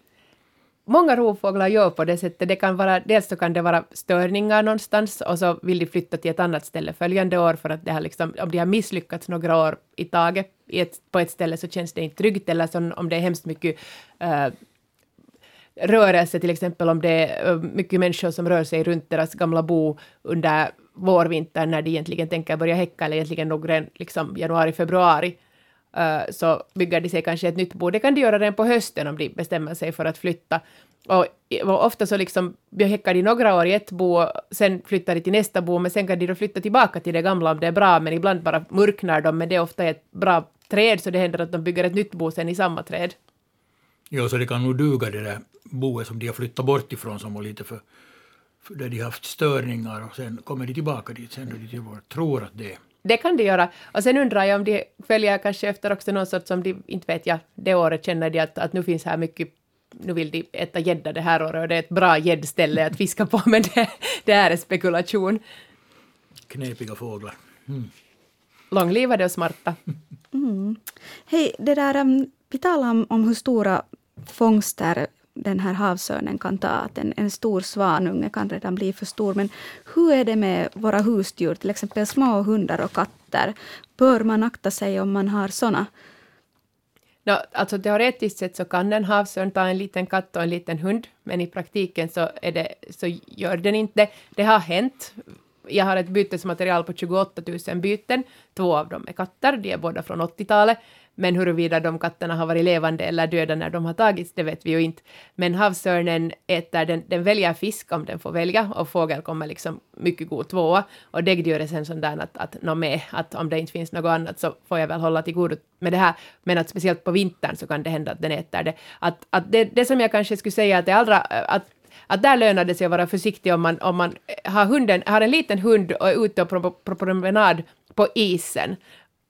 Många rovfåglar gör på det sättet. Det kan vara, dels så kan det vara störningar någonstans och så vill de flytta till ett annat ställe följande år för att det har liksom, om de har misslyckats några år i taget i ett, på ett ställe så känns det inte tryggt eller så om det är hemskt mycket eh, rörelse, till exempel om det är eh, mycket människor som rör sig runt deras gamla bo under vårvintern när de egentligen tänker börja häcka eller egentligen nog redan liksom januari, februari. Eh, så bygger de sig kanske ett nytt bo. Det kan de göra redan på hösten om de bestämmer sig för att flytta. Och, och ofta så liksom häckar de några år i ett bo, sen flyttar de till nästa bo, men sen kan de då flytta tillbaka till det gamla om det är bra, men ibland bara mörknar de, men det är ofta ett bra träd, så det händer att de bygger ett nytt bo sen i samma träd.
Ja, så det kan nog duga det där boet som de har flyttat bort ifrån som var lite för, för där de har haft störningar och sen kommer de tillbaka dit sen då de till- tror att det är.
Det kan de göra. Och sen undrar jag om de följer kanske efter också någon sorts, som de, inte vet jag, det året känner de att, att nu finns här mycket, nu vill de äta gädda det här året och det är ett bra gäddställe att fiska på, men det, det här är spekulation.
Knepiga fåglar.
Långlivade och smarta.
Hej, det där, um, vi talar om, om hur stora fångster den här havsörnen kan ta. Att en, en stor svanunge kan redan bli för stor. Men hur är det med våra husdjur, till exempel små hundar och katter? Bör man akta sig om man har sådana?
No, alltså teoretiskt sett så kan en havsörn ta en liten katt och en liten hund, men i praktiken så, är det, så gör den inte det. Det har hänt. Jag har ett bytesmaterial på 28 000 byten. Två av dem är katter, de är båda från 80-talet. Men huruvida de katterna har varit levande eller döda när de har tagits, det vet vi ju inte. Men havsörnen äter, den, den väljer fisk om den får välja och fågel kommer liksom mycket god tvåa. Och däggdjur är sen sån där att, att, nå med, att om det inte finns något annat så får jag väl hålla till godo med det här. Men att speciellt på vintern så kan det hända att den äter det. Att, att det, det som jag kanske skulle säga att det allra, att att där lönar det sig att vara försiktig om man, om man har, hunden, har en liten hund och är ute på, på promenad på isen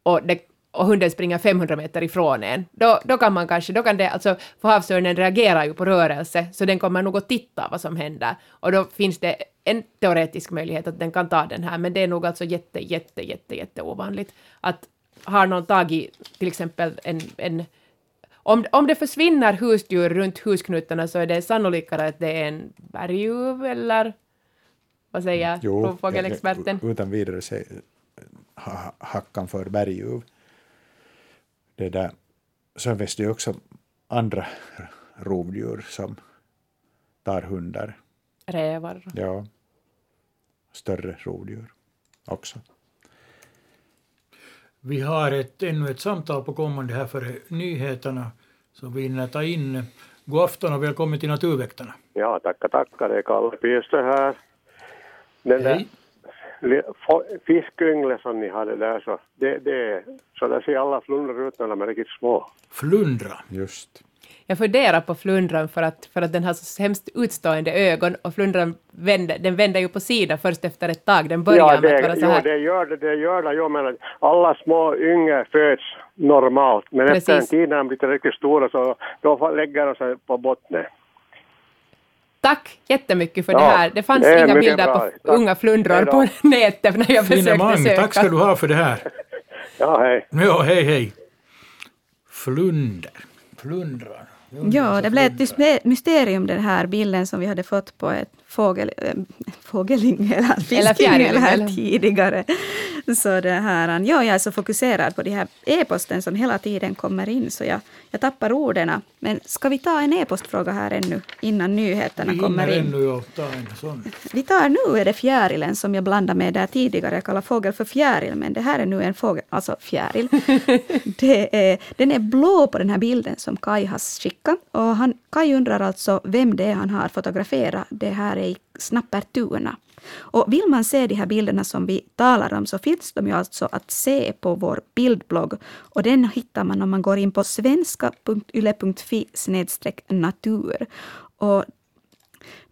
och, det, och hunden springer 500 meter ifrån en. Då, då kan man kanske, då kan det, alltså, för havsörnen reagerar ju på rörelse, så den kommer nog att titta vad som händer. Och då finns det en teoretisk möjlighet att den kan ta den här, men det är nog alltså jätte, jätte, jätte, jätte ovanligt. Att har någon tagit till exempel en, en om, om det försvinner husdjur runt husknutarna så är det sannolikare att det är en berguv eller vad säger rovfågelexperten?
utan vidare säg, ha, hackan för berguv. Det där. Sen finns det ju också andra rovdjur som tar hundar.
Rävar.
Ja, större rovdjur också.
Vi har ett, ännu ett samtal på kommande här före nyheterna som vi hinner ta in. God afton och välkommen till Naturväktarna.
Ja, tackar, tackar. Det är Kalle Piestö här. Den där,
Hej.
fo- fiskyngel som ni hade där så det, det så där ser alla flundror ut när de är riktigt små.
Flundra.
Just.
Jag funderar på flundran för att, för att den har så hemskt utstående ögon och flundran vänder, den vänder ju på sidan först efter ett tag. Den börjar
ja,
med
det,
att vara så
jo,
här.
det gör det, det gör det. Jo, men alla små yngel föds normalt, men efter en
Precis.
tid när de blir riktigt stora så då lägger de sig på botten.
Tack jättemycket för
Ja,
det här. Det fanns
det
inga bilder
bra.
på
Tack.
unga flundror på nätet när jag försökte
Finemang,
söka.
tack ska du ha för det här.
Ja, hej.
Ja, hej hej. Flunder. Flundrar.
Ja, det blev ett mysme- mysterium den här bilden som vi hade fått på ett fågel, äh, fågelyngel,
Eller
fiskyngel här tidigare. Så det här, ja, jag är så fokuserad på de här e-posten som hela tiden kommer in så jag, jag tappar orden. Men ska vi ta en e-postfråga här ännu innan nyheterna kommer in?
ännu att ta en sån.
Vi tar nu är det fjärilen som jag blandade med där tidigare. Jag kallar fågel för fjäril, men det här är nu en fågel, alltså fjäril. det är, den är blå på den här bilden som Kai har skickat. Och han, Kai undrar alltså vem det är han har fotograferat. Det här i Snappertuna. Och vill man se de här bilderna som vi talar om så finns de ju alltså att se på vår bildblogg. Och den hittar man om man går in på svenska.yle.fi natur. Och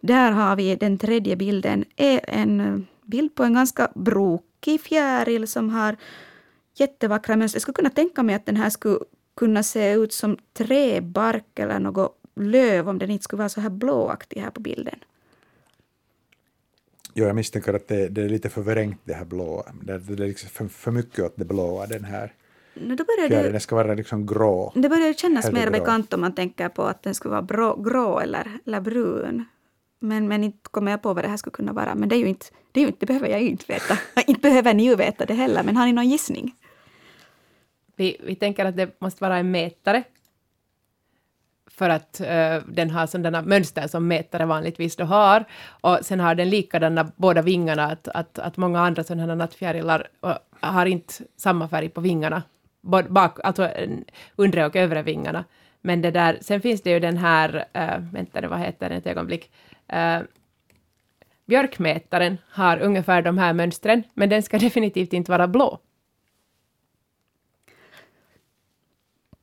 där har vi den tredje bilden, är en eh, bild på en ganska brokig fjäril som har jättevackra mönster. Jag skulle kunna tänka mig att den här skulle kunna se ut som träbark eller något löv om den inte skulle vara så här blåaktig här på bilden.
Jo, jag misstänker att det, det är lite för vrängt det här blåa. Det, det är liksom för, för mycket åt det blåa, den här
Nu då börjar
fjärilen.
det,
Den ska vara liksom grå.
det börjar kännas mer
Helgrå.
bekant om man tänker på att den skulle vara brå, grå eller, eller brun. Men, men inte kommer jag på vad det här skulle kunna vara. Men det, är ju inte, det, är ju inte, det behöver jag ju inte veta. inte behöver ni ju veta det heller, men har ni någon gissning?
Vi, vi tänker att det måste vara en mätare. För att eh, den har sådana mönster som mätare vanligtvis då har. Och sen har den likadana båda vingarna, att, att, att många andra sådana nattfjärilar har inte samma färg på vingarna. Både Bak, alltså undre och övre vingarna. Men det där, sen finns det ju den här, äh, vänta nu, vad heter den ett ögonblick? Eh, björkmätaren har ungefär de här mönstren, men den ska definitivt inte vara blå.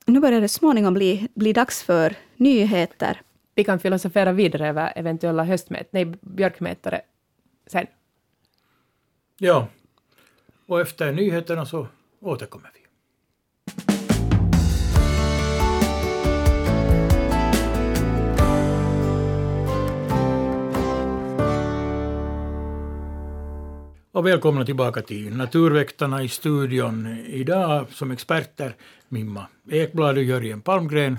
Nu börjar det småningom bli, bli dags för nyheter.
Vi kan filosofera vidare över eventuella höstmät, nej, björkmätare sen.
Ja. Och efter nyheterna så återkommer vi. Och välkomna tillbaka till Naturväktarna i studion. Idag som experter Mimma Ekblad och Jörgen Palmgren.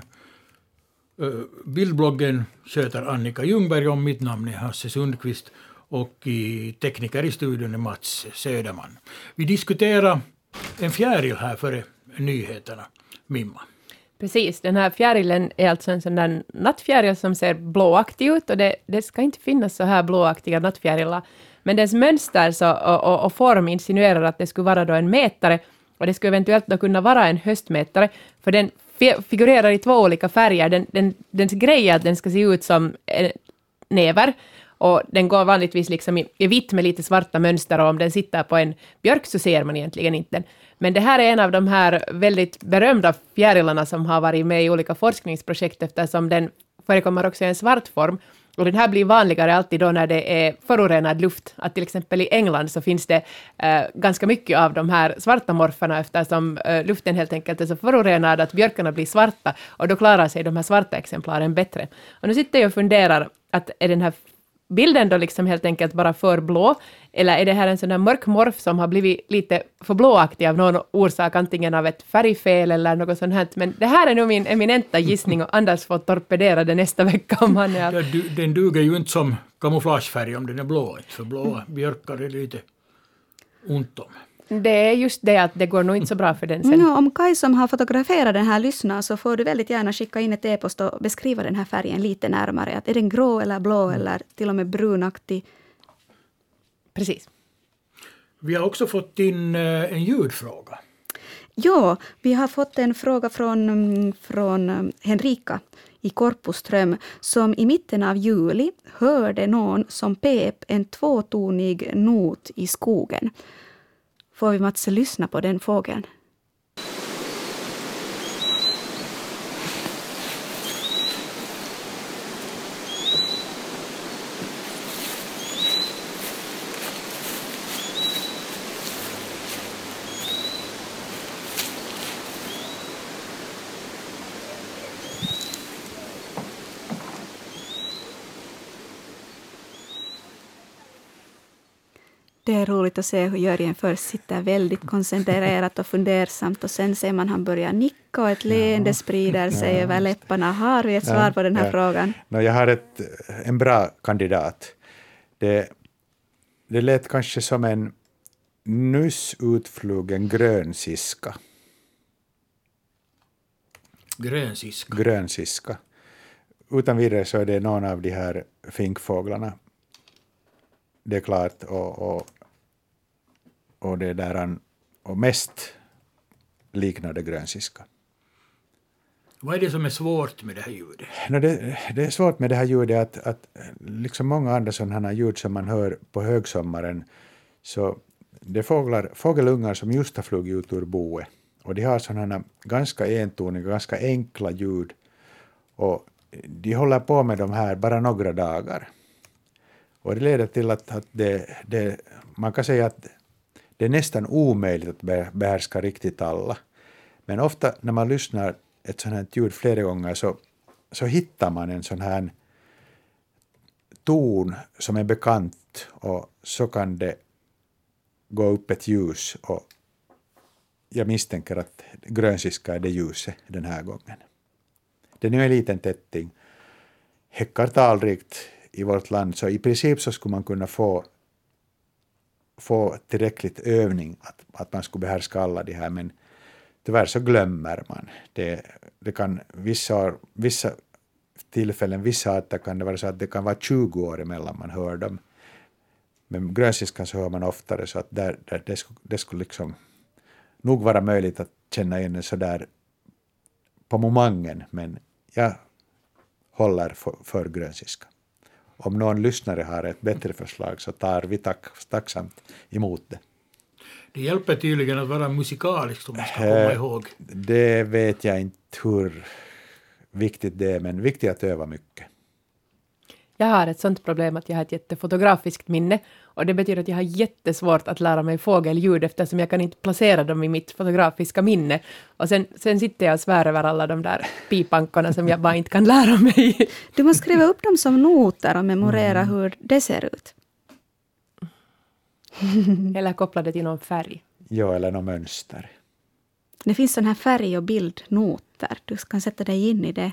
Bildbloggen sköter Annika Ljungberg och mitt namn är Hasse Sundqvist och i tekniker i studion är Mats Söderman. Vi diskuterar en fjäril här före nyheterna. Mimma.
Precis, den här fjärilen är alltså en sån där nattfjäril som ser blåaktig ut och det, det ska inte finnas så här blåaktiga nattfjärilar. Men dess mönster så, och, och, och form insinuerar att det skulle vara då en mätare och det skulle eventuellt då kunna vara en höstmätare för den figurerar i två olika färger. Den, den, dens grej är att den ska se ut som eh, näver och den går vanligtvis liksom i, i vitt med lite svarta mönster och om den sitter på en björk så ser man egentligen inte den. Men det här är en av de här väldigt berömda fjärilarna som har varit med i olika forskningsprojekt eftersom den förekommer också i en svart form. Och den här blir vanligare alltid då när det är förorenad luft. Att till exempel i England så finns det eh, ganska mycket av de här svarta morfarna eftersom eh, luften helt enkelt är så förorenad att björkarna blir svarta och då klarar sig de här svarta exemplaren bättre. Och nu sitter jag och funderar att är den här bilden då liksom helt enkelt bara för blå? Eller är det här en sån där mörk morf som har blivit lite för blåaktig av någon orsak, antingen av ett färgfel eller något sånt här. Men det här är nog min eminenta gissning och Anders får torpedera det nästa vecka om han är...
Ja, du, den duger ju inte som kamouflagefärg om den är blå. För blåa björkar är lite ont om.
Det är just det att det går nog inte så bra för den sen.
Ja, om Kaj som har fotograferat den här lyssnar så får du väldigt gärna skicka in ett e-post och beskriva den här färgen lite närmare. Att är den grå eller blå eller till och med brunaktig?
Precis.
Vi har också fått in eh, en ljudfråga.
Ja, vi har fått en fråga från, mm, från mm, Henrika i Korpoström som i mitten av juli hörde någon som pep en tvåtonig not i skogen. Får vi Mats lyssna på den fågeln? Det är roligt att se hur Jörgen först sitter väldigt koncentrerat och fundersamt och sen ser man han börjar nicka och ett leende sprider sig
Ja.
över läpparna. Har vi ett svar på den här
Ja.
frågan?
No, jag har ett, en bra kandidat. Det, det lät kanske som en nyss utflugen grönsiska.
Grönsiska.
grönsiska. Utan vidare så är det någon av de här finkfåglarna. Det är klart. Och, och, och det där och mest liknar det grönsiska.
Vad är det som är svårt med det här ljudet?
No, det, det är svårt med det här ljudet att, att liksom många andra sådana här ljud som man hör på högsommaren så det är fåglar, fågelungar som just har flugit ut ur boet och de har sådana här ganska entoniga, ganska enkla ljud och de håller på med de här bara några dagar. Och det leder till att, att det, det, man kan säga att det är nästan omöjligt att behärska riktigt alla. Men ofta när man lyssnar ett sånt här ljud flera gånger så, så hittar man en sån här ton som är bekant och så kan det gå upp ett ljus och jag misstänker att grönsiska är det ljuset den här gången. Det är nu en liten tätting, häckar talrikt i vårt land så i princip så skulle man kunna få få tillräckligt övning att, att man skulle behärska alla de här, men tyvärr så glömmer man. Det, det kan vissa, vissa tillfällen, vissa arter kan det vara så att det kan vara 20 år emellan man hör dem. Men grönsiskan så hör man oftare, så att där, där, det, skulle, det skulle liksom nog vara möjligt att känna igen den så där på momangen, men jag håller för, för grönsiska. Om någon lyssnare har ett bättre förslag så tar vi tack, tacksamt emot det.
Det hjälper tydligen att vara musikalisk som man ska komma
Eh,
ihåg.
Det vet jag inte hur viktigt det är, men viktigt att öva mycket.
Jag har ett sånt problem att jag har ett jättefotografiskt minne och det betyder att jag har jättesvårt att lära mig fågelljud eftersom jag kan inte placera dem i mitt fotografiska minne. Och sen, sen sitter jag och svär över alla de där pipankorna som jag bara inte kan lära mig.
Du måste skriva upp dem som noter och memorera hur det ser ut.
Eller koppla det till någon färg.
Ja, eller något mönster.
Det finns sån här färg och bildnoter. Du kan sätta dig in i det.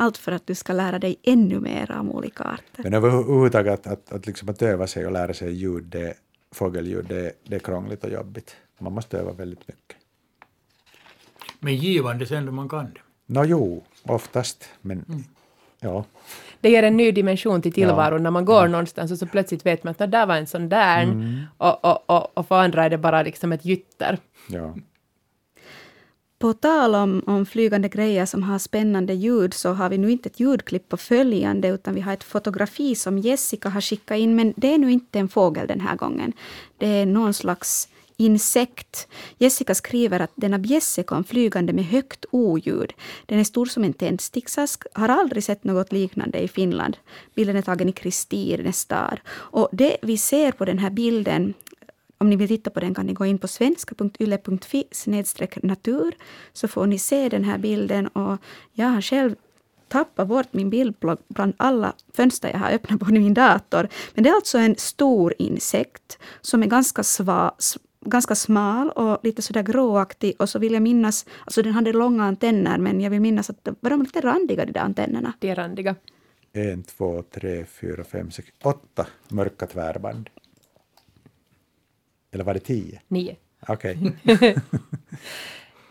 Allt för att du ska lära dig ännu mer om olika arter.
Men överhuvudtaget att, att, att, liksom att öva sig och lära sig ljud, det, fågelljud, det, det är krångligt och jobbigt. Man måste öva väldigt mycket.
Men givande sen då man kan det.
Nå jo, oftast, men ja.
Det ger en ny dimension till tillvaron när man går någonstans och så plötsligt vet man att "Nå, där var en sån där och, och, och, och för andra är det bara liksom ett gytter.
ja.
På tal om, om flygande grejer som har spännande ljud så har vi nu inte ett ljudklipp på följande utan vi har ett fotografi som Jessica har skickat in men det är nu inte en fågel den här gången. Det är någon slags insekt. Jessica skriver att denna bjässe kom flygande med högt oljud. Den är stor som en tändsticksask, har aldrig sett något liknande i Finland. Bilden är tagen i Kristirnes stad. Och det vi ser på den här bilden om ni vill titta på den kan ni gå in på svenska.yle.fi natur så får ni se den här bilden och jag har själv tappat bort min bild bland- alla fönster jag har öppnat på min dator. Men det är alltså en stor insekt som är ganska, sva, ganska smal och lite sådär gråaktig och så vill jag minnas, alltså den hade långa antenner men jag vill minnas att de var de lite randiga de där antennerna.
De är randiga.
En, två, tre, fyra, fem, sex, åtta mörka tvärband. Eller var det tio?
Nio.
Okej.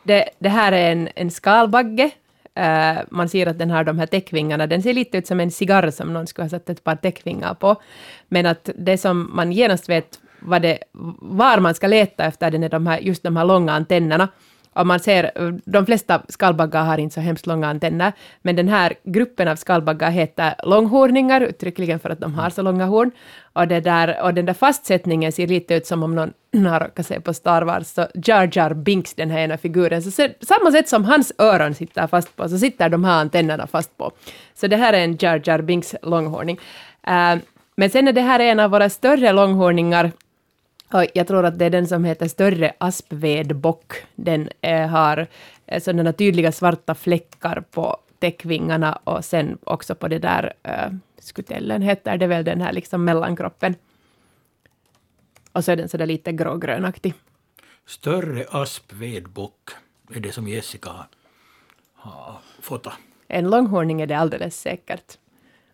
Det, det här är en, en skalbagge. Eh, man ser att den har de här täckvingarna. Den ser lite ut som en cigarr som någon skulle ha satt ett par täckvingar på. Men att det som man genast vet vad det, var man ska leta efter, det är de här, just de här långa antennerna. Och man ser, de flesta skallbaggar har inte så hemskt långa antenner, men den här gruppen av skallbaggar heter långhorningar, uttryckligen för att de har så långa horn. Och, det där, och den där fastsättningen ser lite ut som om någon har råkat se på Star Wars, så Jar Jar Binks, den här ena figuren, så ser, samma sätt som hans öron sitter fast på, så sitter de här antennerna fast på. Så det här är en Jar Jar Binks långhorning. Uh, eh, men sen är det här en av våra större långhorningar, och jag tror att det är den som heter större aspvedbock. Den eh, har eh, sådana tydliga svarta fläckar på täckvingarna och sen också på det där eh, skutellen heter det väl, den här liksom mellankroppen. Och så är den sådär lite grågrönaktig.
Större aspvedbock är det som Jessica har, har fått.
En långhorning är det alldeles säkert.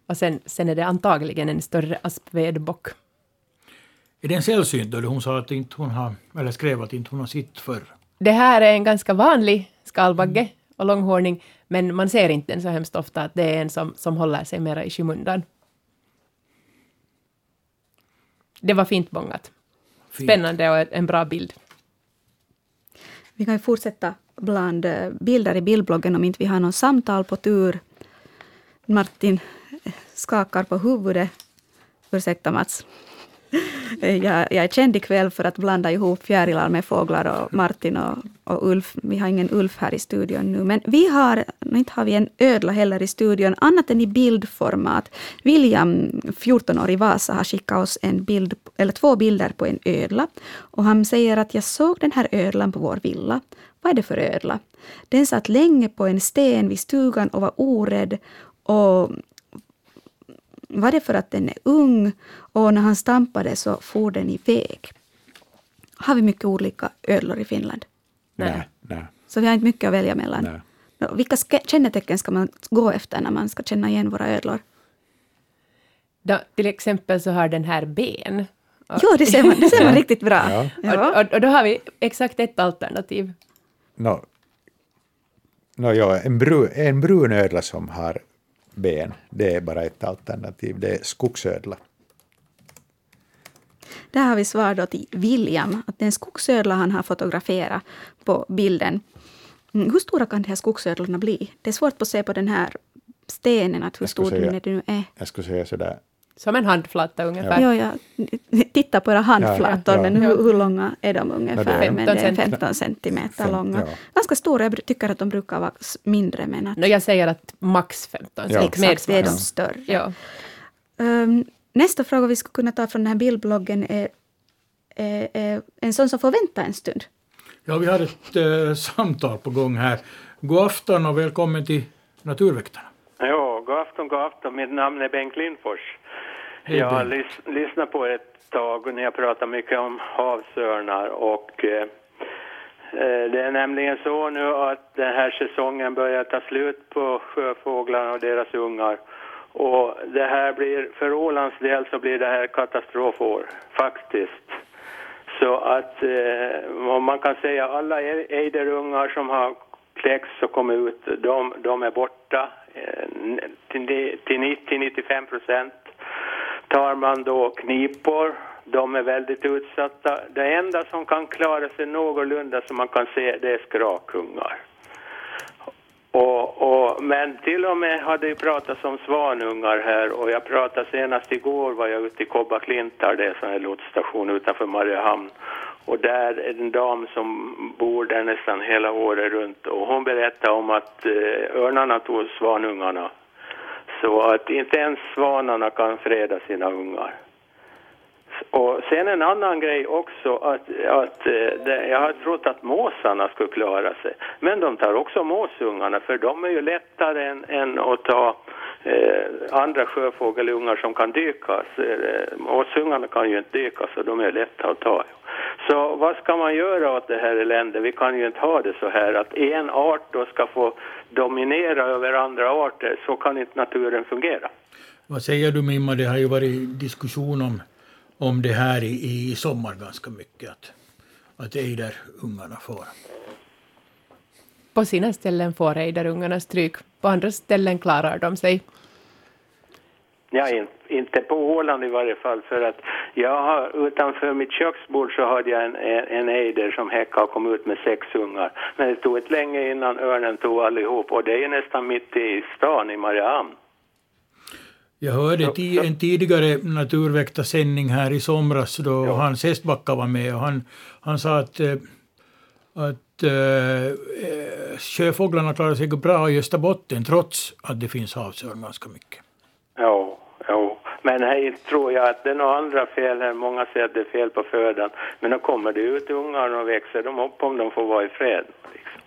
Och sen, sen är det antagligen en större aspvedbock.
Är den sällsynt? Hon sa att inte hon har, eller skrev att inte hon har sett förr.
Det här är en ganska vanlig skalbagge och långhorning, men man ser inte den så hemskt ofta att det är en som, som håller sig mera i skymundan. Det var fint bångat.
Fint.
Spännande och en bra bild.
Vi kan ju fortsätta bland eh, bilder i bildbloggen om inte vi har någon samtal på tur. Martin eh, skakar på huvudet. Ursäkta Mats. Eh, jag, jag är känd ikväll för att blanda ihop fjärilar med fåglar och Martin och, och Ulf. Vi har ingen Ulf här i studion nu, men vi har, inte har vi en ödla heller i studion, annat än i bildformat. William, 14 år i Vasa, har skickat oss en bild, eller två bilder på en ödla. Och han säger att jag såg den här ödlan på vår villa. Vad är det för ödla? Den satt länge på en sten vid stugan och var orädd och var det för att den är ung och när han stampade så for den iväg. Har vi mycket olika ödlor i Finland?
Nej. nej.
Så vi har inte mycket att välja mellan.
nej.
Vilka kännetecken ska man gå efter när man ska känna igen våra ödlor?
Då, till exempel så har den här ben. Och,
Jo, det ser man, det ser man riktigt bra.
Ja.
Ja.
och, och, och då har vi exakt ett alternativ.
Nå, nå, ja, en, bru, en brun ödla som har ben, det är bara ett alternativ. Det är skogsödla.
Där har vi svar då till William, att det är en skogsödla han har fotograferat på bilden. Mm, hur stora kan de här skogsödlorna bli? Det är svårt att se på den här stenen att hur stor den nu är.
Jag skulle säga sådär,
Som en handflata ungefär.
Ja, ja. Titta på era handflator,
Ja, ja.
men hur, hur långa är de ungefär?
det är-
men det är
15
15 centimeter långa.
ja.
Ganska stora, jag tycker att de brukar vara mindre, men att
No, jag säger att max 15
Ja.
cent med
exakt, det är de större.
Ja.
Um, nästa fråga vi skulle kunna ta från den här bildbloggen är, är, är en sån som får vänta en stund.
Ja, vi har ett eh, samtal på gång här. God afton och välkommen till Naturväktarna.
Ja, god afton, god afton. Mitt namn är Bengt Lindfors.
Hej,
jag har lys- lyssnat på er ett tag och ni har pratat mycket om havsörnar och eh, eh, det är nämligen så nu att den här säsongen börjar ta slut på sjöfåglarna och deras ungar. Och det här blir, för Ålands del så blir det här katastrofår, faktiskt. Så att eh, man kan säga alla ejderungar som har kläckts och kommit ut, de, de är borta eh, till, till 90-95 procent. Tar man då knipor, de är väldigt utsatta. Det enda som kan klara sig någorlunda som man kan se, det är skrakungar. Och, och, men till och med hade ju pratats om svanungar här och jag pratade senast igår var jag ute i Kobba-Klintar, det är en sån här lotsstation utanför Mariehamn. Och där är en dam som bor där nästan hela året runt och hon berättade om att eh, örnarna tog svanungarna. Så att inte ens svanarna kan freda sina ungar. Och sen en annan grej också att, att eh, det, jag har trott att måsarna skulle klara sig. Men de tar också måsungarna för de är ju lättare än, än att ta eh, andra sjöfågelungar som kan dyka. Eh, måsungarna kan ju inte dyka så de är lätta att ta. Så vad ska man göra åt det här eländet? Vi kan ju inte ha det så här att en art då ska få dominera över andra arter. Så kan inte naturen fungera.
Vad säger du Mimma, det har ju varit diskussion om, om det här i, i sommar ganska mycket, att, att ejderungarna får.
På sina ställen får ejderungarna stryk, på andra ställen klarar de sig.
Ja, in, inte på Åland i varje fall, för att jag har, utanför mitt köksbord så hade jag en, en, en ejder som häckade och kom ut med sex ungar. Men det tog ett länge innan örnen tog allihop och det är nästan mitt i stan i Mariehamn.
Jag hörde ti en tidigare naturväktarsändning här i somras då ja. Hans Hästbacka var med och han, han sa att, eh, att äh, sjöfåglarna klarar sig bra i Österbotten trots att det finns havsörn ganska mycket.
Ja, ja. Men här tror jag att det är några andra fel här. Många säger att det är fel på födan. Men då kommer det ut ungar och växer de upp om de får vara i fred. Liksom.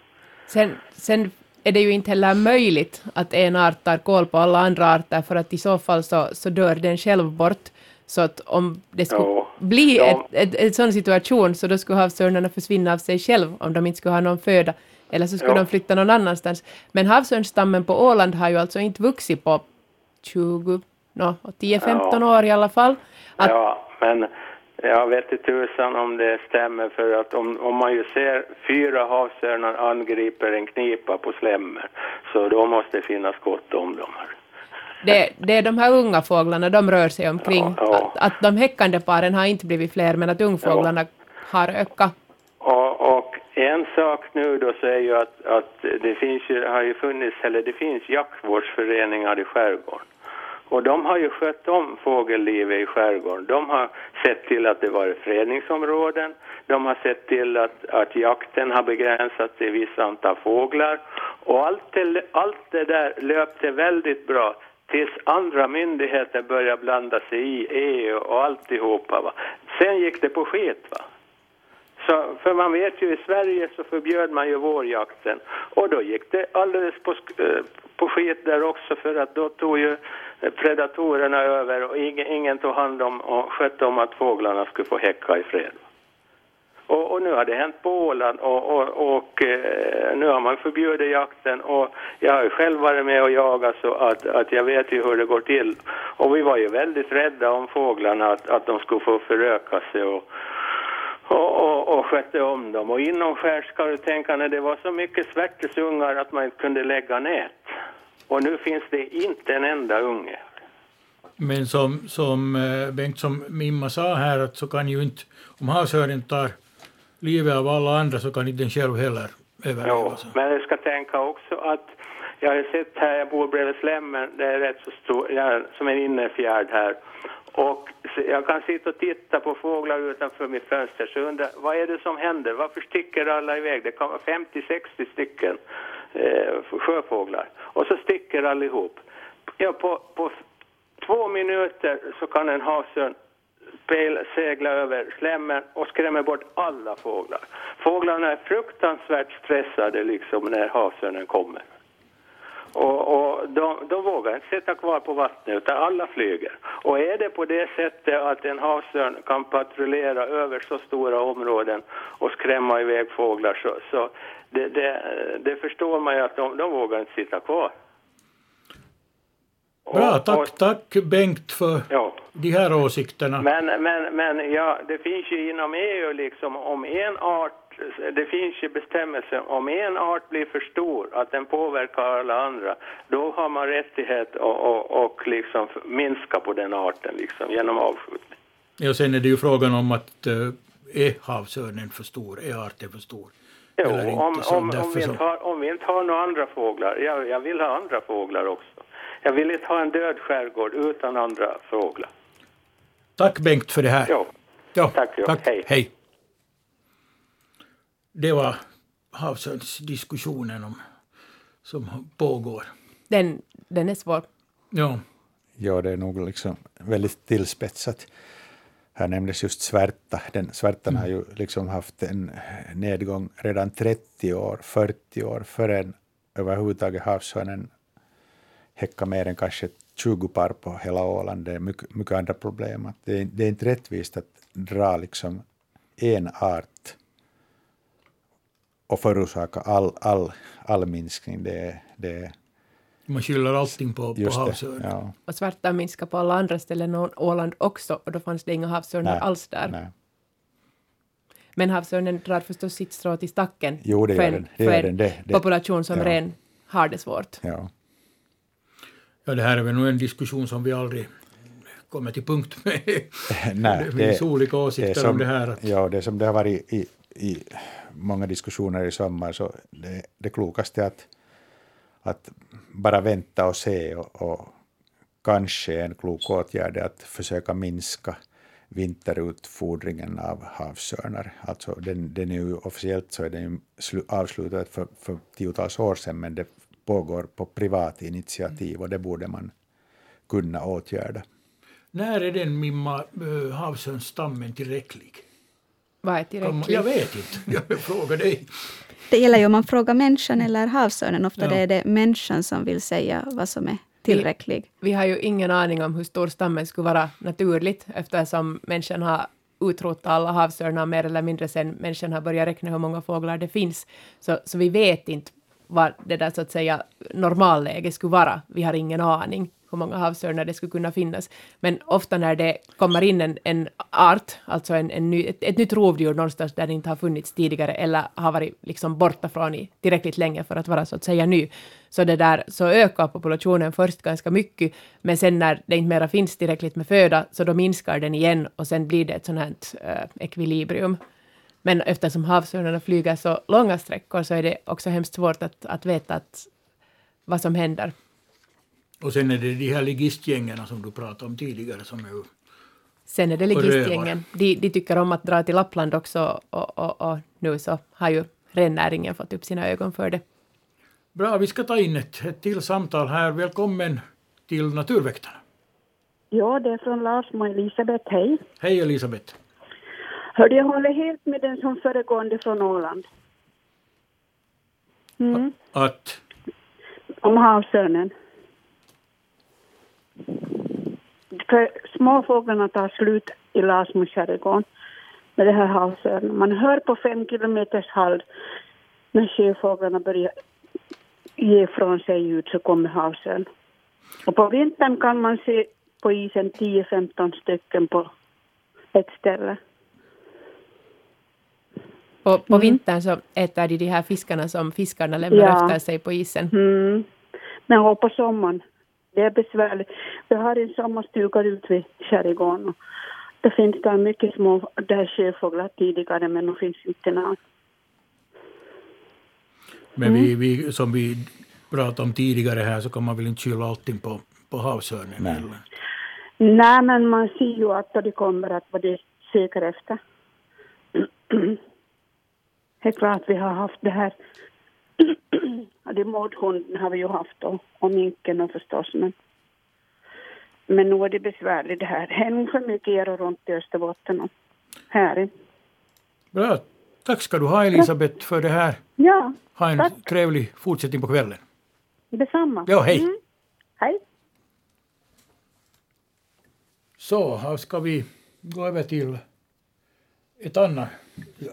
Sen, sen är det ju inte heller möjligt att en art tar koll på alla andra arter, för att i så fall så, så dör den själv bort. Så att om det skulle ja, bli ja. en ett, sån situation så då skulle havsörnarna försvinna av sig själv om de inte skulle ha någon föda. Eller så skulle ja. de flytta någon annanstans. Men havsörnstammen på Åland har ju alltså inte vuxit på 20, no, 10-15 år i alla fall.
Att, ja, men jag vet inte tusan om det stämmer för att om, om man ju ser fyra havsörnar angriper en knipa på slemmer så då måste det finnas gott om dem.
Det, det är de här unga fåglarna, de rör sig omkring. Ja, ja. Att, att de häckande paren har inte blivit fler men att ungfåglarna ja. har ökat.
Och, och, en sak nu då så är ju att, att det finns ju, har ju funnits, eller det finns jaktvårdsföreningar i skärgården. Och de har ju skött om fågellivet i skärgården. De har sett till att det varit fredningsområden. De har sett till att, att jakten har begränsats till vissa antal fåglar. Och allt det, allt det där löpte väldigt bra tills andra myndigheter började blanda sig i EU och alltihopa. Va? Sen gick det på skit. Va? Så, för man vet ju i Sverige så förbjöd man ju vårjakten och då gick det alldeles på, eh, på skit där också för att då tog ju eh, predatorerna över och ingen, ingen tog hand om och skötte om att fåglarna skulle få häcka i fred. Och, och, nu har det hänt på Åland och, och, och eh, nu har man förbjudit jakten och jag har ju själv varit med och jagat så att, att jag vet ju hur det går till. Och vi var ju väldigt rädda om fåglarna, att, att de skulle få föröka sig och, och, och, och skötte om dem. Och inomskärs ska du tänka när det var så mycket svärtesungar att man inte kunde lägga nät. Och nu finns det inte en enda unge.
Men som, som eh, Bengt, som Mimma sa här, att så kan ju inte, om havsörnen tar livet av alla andra så kan inte den själv heller överleva.
Jo, men jag ska tänka också att jag har sett här, jag bor bredvid Slemmen, det är rätt så stor, ja, som en innerfjärd här. Och jag kan sitta och titta på fåglar utanför mitt fönster så undrar vad är det som händer? Varför sticker alla iväg? Det kan vara 50-60 stycken eh, sjöfåglar. Och så sticker allihop. Ja, på, på två minuter så kan en havsörn segla över slemmen och skrämmer bort alla fåglar. Fåglarna är fruktansvärt stressade liksom när havsörnen kommer. Och, och de, de, vågar inte sitta kvar på vattnet utan alla flyger. Och är det på det sättet att en havsörn kan patrullera över så stora områden och skrämma iväg fåglar så, så det, det, det, förstår man ju att de, de vågar inte sitta kvar.
Bra, tack, och, tack Bengt för ja. de här åsikterna.
Men, men, men ja, det finns ju inom EU liksom om en art, det finns ju bestämmelser om en art blir för stor, att den påverkar alla andra, då har man rättighet att och, och liksom minska på den arten liksom genom avskjutning.
Ja, sen är det ju frågan om att äh, är havsörnen för stor, är arten för stor?
Jo, om, om, om, vi inte har, om vi inte har några andra fåglar. Jag, jag vill ha andra fåglar också. Jag vill inte ha en död skärgård utan andra fåglar.
Tack Bengt för det här.
Jo. Ja, tack. Jo.
tack. Hej. Hej. Det var havsörnsdiskussionen om, som pågår.
Den, den är svår.
Ja.
Ja, det är nog liksom väldigt tillspetsat. Här nämndes just svärta. Den, svärtan mm. har ju liksom haft en nedgång redan 30 år, 40 år, förrän överhuvudtaget havsörnen häckar mer än kanske 20 par på hela Åland. Det är mycket, mycket andra problem. Det, är, det är inte rättvist att dra liksom en art och förorsaka all, all, all minskning. Det, det,
man skyller allting på, på havsörn.
Ja.
Och svarta minskar på alla andra ställen än Åland också, och då fanns det inga havsörnar alls där.
Nej.
Men havsörnen drar förstås sitt strå till stacken
jo, det
för
en,
det för en
det, det,
population som ja. redan har det svårt.
Ja.
Ja, det här är väl nog en diskussion som vi aldrig kommer till punkt med.
Nej,
det finns olika åsikter
det som,
om det här. Att,
Ja, det som det har varit i, i många diskussioner i sommar, så det, det klokaste är att, att bara vänta och se och, och kanske en klok åtgärd är att försöka minska vinterutfodringen av havsörnar. Alltså den, den är ju officiellt så är den ju slu, avslutad för, för tiotals år sedan, men det pågår på privat initiativ och det borde man kunna åtgärda.
när är den Mimma-havsörnsstammen eh, tillräcklig?
Vad är tillräckligt?
Jag vet inte, jag frågar dig.
Det gäller ju om man frågar människan eller havsörnen. Ofta
Ja.
det är det människan som vill säga vad som är tillräcklig.
Vi har ju ingen aning om hur stor stammen skulle vara naturligt eftersom människan har utrotat alla havsörnar mer eller mindre sen människan har börjat räkna hur många fåglar det finns. Så, så vi vet inte vad det där så att säga normalläget skulle vara. Vi har ingen aning hur många havsörnar det skulle kunna finnas. Men ofta när det kommer in en, en art, alltså en, en ny, ett, ett nytt rovdjur någonstans där det inte har funnits tidigare eller har varit liksom borta från i tillräckligt länge för att vara så att säga ny, så, det där, så ökar populationen först ganska mycket, men sen när det inte mera finns tillräckligt med föda, så då minskar den igen och sen blir det ett sånt här äh, ekvilibrium. Men eftersom havsörnarna flyger så långa sträckor så är det också hemskt svårt att, att veta att, vad som händer.
Och sen är det de här ligistgängen som du pratade om tidigare som är
Sen är det
Och
ligistgängen. De, de tycker om att dra till Lappland också och, och, och nu så har ju rennäringen fått upp sina ögon för det.
Bra, vi ska ta in ett, ett till samtal här. Välkommen till Naturväktarna.
Ja, det är från Larsmo Elisabeth, hej.
Hej Elisabeth.
Hörde, jag håller helt med den som föregående från Åland. Mm.
Att,
Om havsörnen. För småfåglarna tar slut i Larsmo skärgård med det här havsörnen. Man hör på fem kilometers håll när sjöfåglarna börjar ge från sig ljud så kommer havsörn. Och på vintern kan man se på isen 10-15 stycken på ett ställe.
På, på vintern så äter de de här fiskarna som fiskarna lämnar
Ja.
efter sig på isen.
Mm. Men och på sommaren, det är besvärligt. Vi har en sommarstuga ute vid skärgården. och Det finns där mycket små där sjöfåglar tidigare, men de finns inte nu.
men vi, vi, som vi pratade om tidigare här så kan man väl inte skylla allting på, på havsörnen.
Nej.
Eller?
Nej, men man ser ju att de kommer att vad de söker efter. Det är klart vi har haft det här. Det mordhunden har vi ju haft och, och minken och förstås. Men, men nu är det besvärligt det här. För mycket er och runt i Österbotten och här.
Bra, tack ska du ha Elisabeth för det här.
Ja,
Ha en
Tack.
trevlig fortsättning på kvällen.
detsamma.
Ja, hej.
Mm. Hej.
Så, här ska vi gå över till ett annat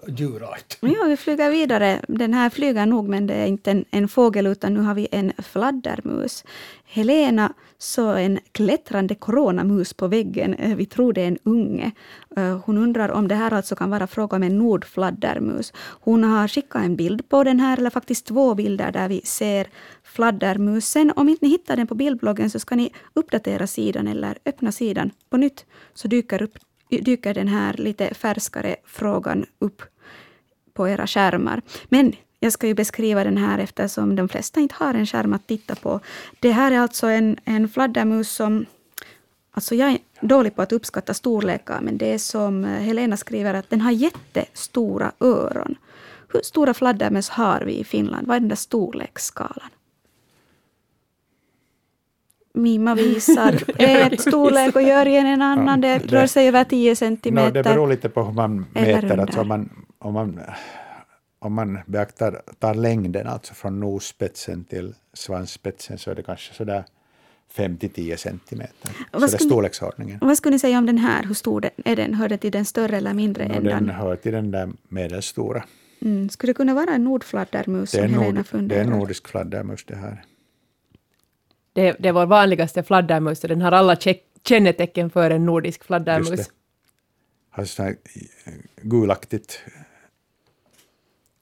djurart.
Ja, vi flyger vidare. Den här flyger nog, men det är inte en, en fågel, utan nu har vi en fladdermus. Helena såg en klättrande coronamus på väggen. Eh, vi tror det är en unge. Eh, hon undrar om det här alltså kan vara fråga om en nordfladdermus. Hon har skickat en bild på den här, eller faktiskt två bilder där vi ser fladdermusen. Om inte ni hittar den på bildbloggen så ska ni uppdatera sidan eller öppna sidan på nytt så dyker, upp, dyker den här lite färskare frågan upp på era skärmar. Men jag ska ju beskriva den här eftersom de flesta inte har en skärm att titta på. Det här är alltså en, en fladdermus som... Alltså jag är dålig på att uppskatta storlekar, men det är som eh, Helena skriver att den har jättestora öron. Hur stora fladdermöss har vi i Finland? Vad är den där storleksskalan? Mima visar ett storlek och Jörgen en annan. Det
det-
rör sig över 10
No,
centimeter.
det beror lite på hur man mäter. Alltså om, man, om, man, om man beaktar tar längden, alltså från nosspetsen till svansspetsen, så är det kanske sådär 5-10 centimeter. Så
Vad
det är storleksordningen.
Vad skulle ni säga om den här? Hur stor den, är den? Hör den till den större eller mindre
No,
ändan?
den hör till den där medelstora.
Mm. Skulle det kunna vara en nordfladdermus
Det är, nord, det är en nordisk fladdermus det här.
Det, det är vår vanligaste fladdermus och den har alla kä- kännetecken för en nordisk fladdermus.
Har sånt här eh, gulaktigt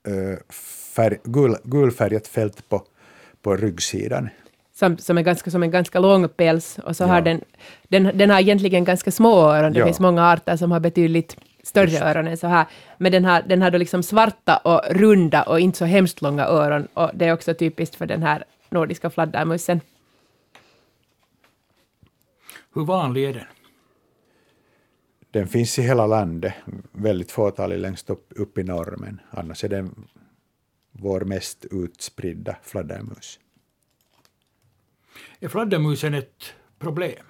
eh, färg, gul, gulfärgat fält på, på ryggsidan.
som, som, är ganska, som en ganska lång päls och så
Ja.
har den, den, den har egentligen ganska små öron. Det
Ja.
finns många arter som har betydligt större
Just.
öron än så här. Men den har, den har då liksom svarta och runda och inte så hemskt långa öron och det är också typiskt för den här nordiska fladdermusen.
Hur vanlig är den?
Den finns i hela landet, väldigt fåtalig längst upp, upp i norr, men annars är den vår mest utspridda fladdermus.
Är fladdermusen ett problem?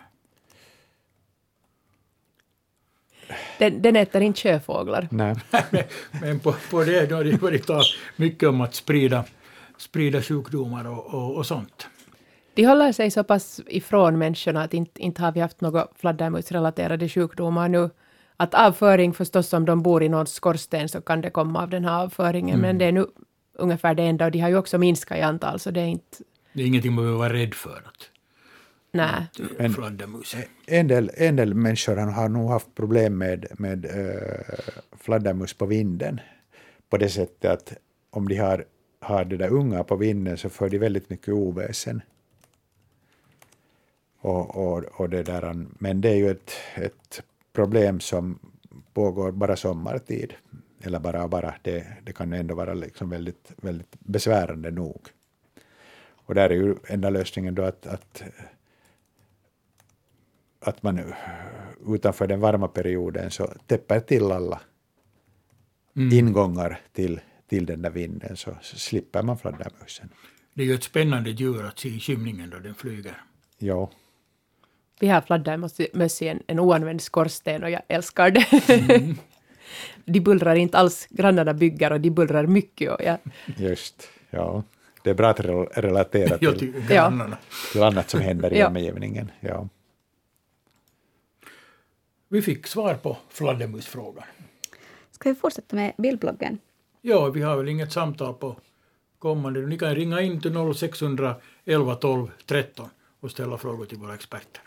Den, den äter inte sjöfåglar.
Nej.
Men på, på det då har det varit mycket om att sprida, sprida sjukdomar och, och, och sånt.
De håller sig så pass ifrån människorna att inte, inte har vi haft några fladdermusrelaterade sjukdomar nu. Att avföring förstås, om de bor i någon skorsten så kan det komma av den här avföringen, men det är nu ungefär det enda och de har ju också minskat i antal så det är inte...
Det är ingenting man behöver vara rädd för. Att,
Nej.
Men-
fladdermus.
En del, en del människor har nog haft problem med, med uh, fladdermus på vinden. På det sättet att om de har, har det där unga på vinden så får de väldigt mycket oväsen. Och, och, och det där, men det är ju ett, ett problem som pågår bara sommartid. Eller bara bara, det, det kan ändå vara liksom väldigt, väldigt besvärande nog. Och där är ju enda lösningen då att, att att man utanför den varma perioden så täpper till alla ingångar till, till den där vinden så, så slipper man fladdermusen.
Det är ju ett spännande djur att se i skymningen då den flyger.
Ja,
Vi har fladdermöss i en, en oanvänd skorsten och jag älskar det. de bullrar inte alls, grannarna bygger och de bullrar mycket. Och jag,
just. Ja. Det är bra att rel- relatera till,
tycker grannarna.
till annat som händer i
Ja.
omgivningen. Ja.
Vi fick svar på fladdermusfrågan.
Ska vi fortsätta med bildbloggen?
Ja, vi har väl inget samtal på kommande. Ni kan ringa in till 0611 12 13 och ställa frågor till våra experter.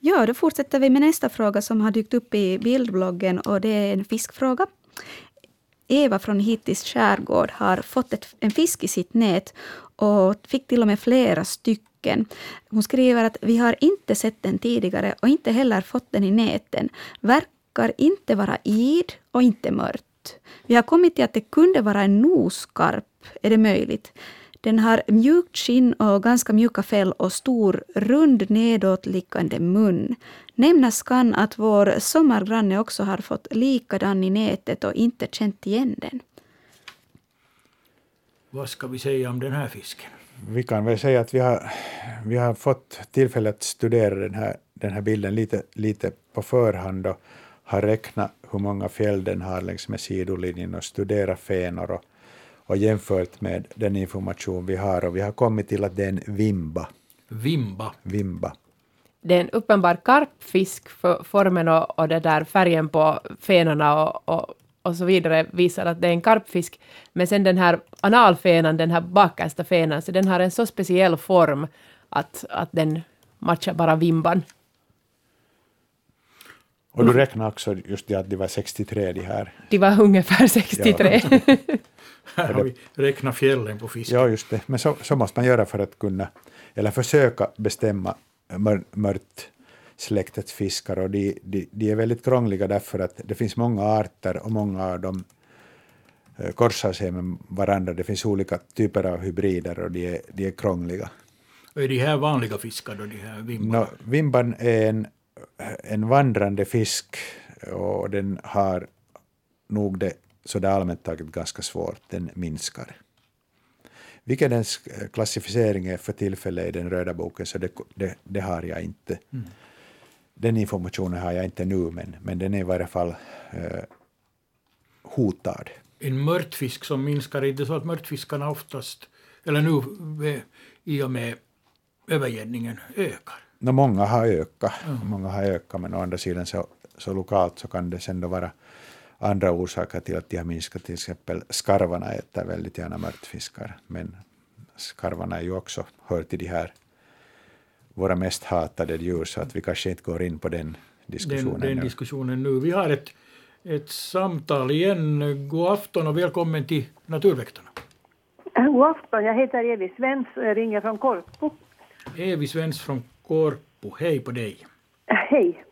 Ja, då fortsätter vi med nästa fråga som har dykt upp i bildbloggen och det är en fiskfråga. Eva från Hittis skärgård har fått ett, en fisk i sitt nät och fick till och med flera stycken. Hon skriver att vi har inte sett den tidigare och inte heller fått den i näten. Verkar inte vara id och inte mört. Vi har kommit till att det kunde vara en noskarp. Är det möjligt? Den har mjukt skinn och ganska mjuka fäll och stor, rund nedåtliggande mun. Nämnas kan att vår sommargranne också har fått likadan i nätet och inte känt igen den.
Vad ska vi säga om den här fisken?
Vi kan väl säga att vi har, vi har fått tillfälle att studera den här, den här bilden lite, lite på förhand och har räknat hur många fjäll den har längs med sidolinjen och studerat fenor och, och jämfört med den information vi har och vi har kommit till att det är en vimba.
Vimba.
vimba.
det är en uppenbar karpfisk för formen och, och det där färgen på fenorna och, och, och så vidare visar att det är en karpfisk. Men sen den här analfenan, den här bakersta fenan, så den har en så speciell form att, att den matchar bara vimban.
Och du räknar också just det att det var 63 de här.
De var ungefär 63.
Här har vi räknat fjällen på fisken.
Ja, just det. Men så, så måste man göra för att kunna, eller försöka bestämma mör, mört släktets fiskar. Och de, de, de är väldigt krångliga därför att det finns många arter och många av dem eh, korsar sig med varandra. Det finns olika typer av hybrider och de är, de är krångliga.
Och är de här vanliga fiskar då, de här vimbarna?
Nå, vimban är en, en vandrande fisk och den har nog det sådär allmänt taget ganska svårt. Den minskar. Vilken dens klassificering är för tillfället i den röda boken så det, det, det har jag inte. Den informationen har jag inte nu men, men den är i varje fall eh, hotad.
En mörtfisk som minskar, är det så att mörtfiskarna oftast, eller nu eh, i och med övergödningen, ökar?
Nå, många har ökat, många har ökat men å andra sidan så, så lokalt så kan det sen då vara andra orsaker till att de har minskat. Till exempel skarvarna äter väldigt gärna mörtfiskar men skarvarna är ju också, hör till de här våra mest hatade djur så att vi kanske inte går in på den diskussionen.
Den, den
nu.
diskussionen nu. Vi har ett, ett samtal igen. God afton och välkommen till Naturväktarna.
God afton, jag heter Evi Svens och jag ringer från Korpo.
Evi Svens från Korpo. Hej på dig.
Hej.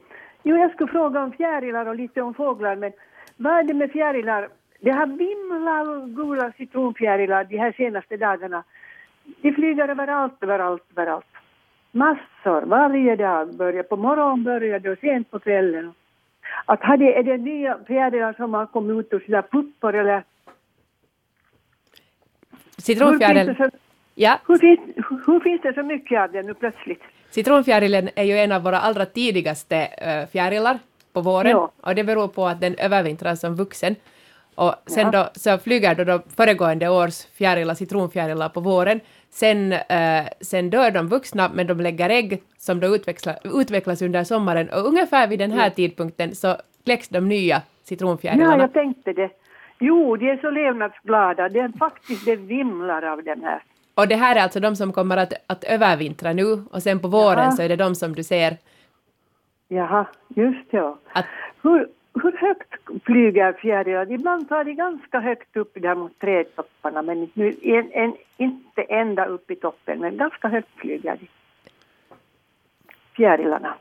Jo, jag skulle fråga om fjärilar och lite om fåglar, men vad är det med fjärilar? Det har vimlat av gula citronfjärilar de här senaste dagarna. De flyger överallt, överallt, överallt. Massor, varje dag. Börjar på morgonen börjar det och sent på kvällen. Att har det, är det nya fjärilar som har kommit ut ur sina puppor eller
Citronfjäril,
hur, finns det så,
ja,
hur, finns, hur finns det så mycket av det nu plötsligt?
Citronfjärilen är ju en av våra allra tidigaste fjärilar på våren
Ja.
och det beror på att den övervintrar som vuxen. Och sen då så flyger då, då föregående års fjärilar, citronfjärilar på våren. Sen, äh, sen dör de vuxna men de lägger ägg som då utvecklas, utvecklas under sommaren och ungefär vid den här tidpunkten så kläcks de nya
Ja,
citronfjärilarna.
jag tänkte det. Jo, de är så levnadsglada. Det är faktiskt, det vimlar av den här.
Och det här är alltså de som kommer att, att övervintra nu och sen på våren
Jaha.
så är det de som du ser
Jaha, just ja.
att
Hur, hur högt flyger fjärilar? Ibland tar de ganska högt upp där mot trädtopparna, men nu en, en, inte ända upp i toppen, men ganska högt flyger de. Fjärilarna.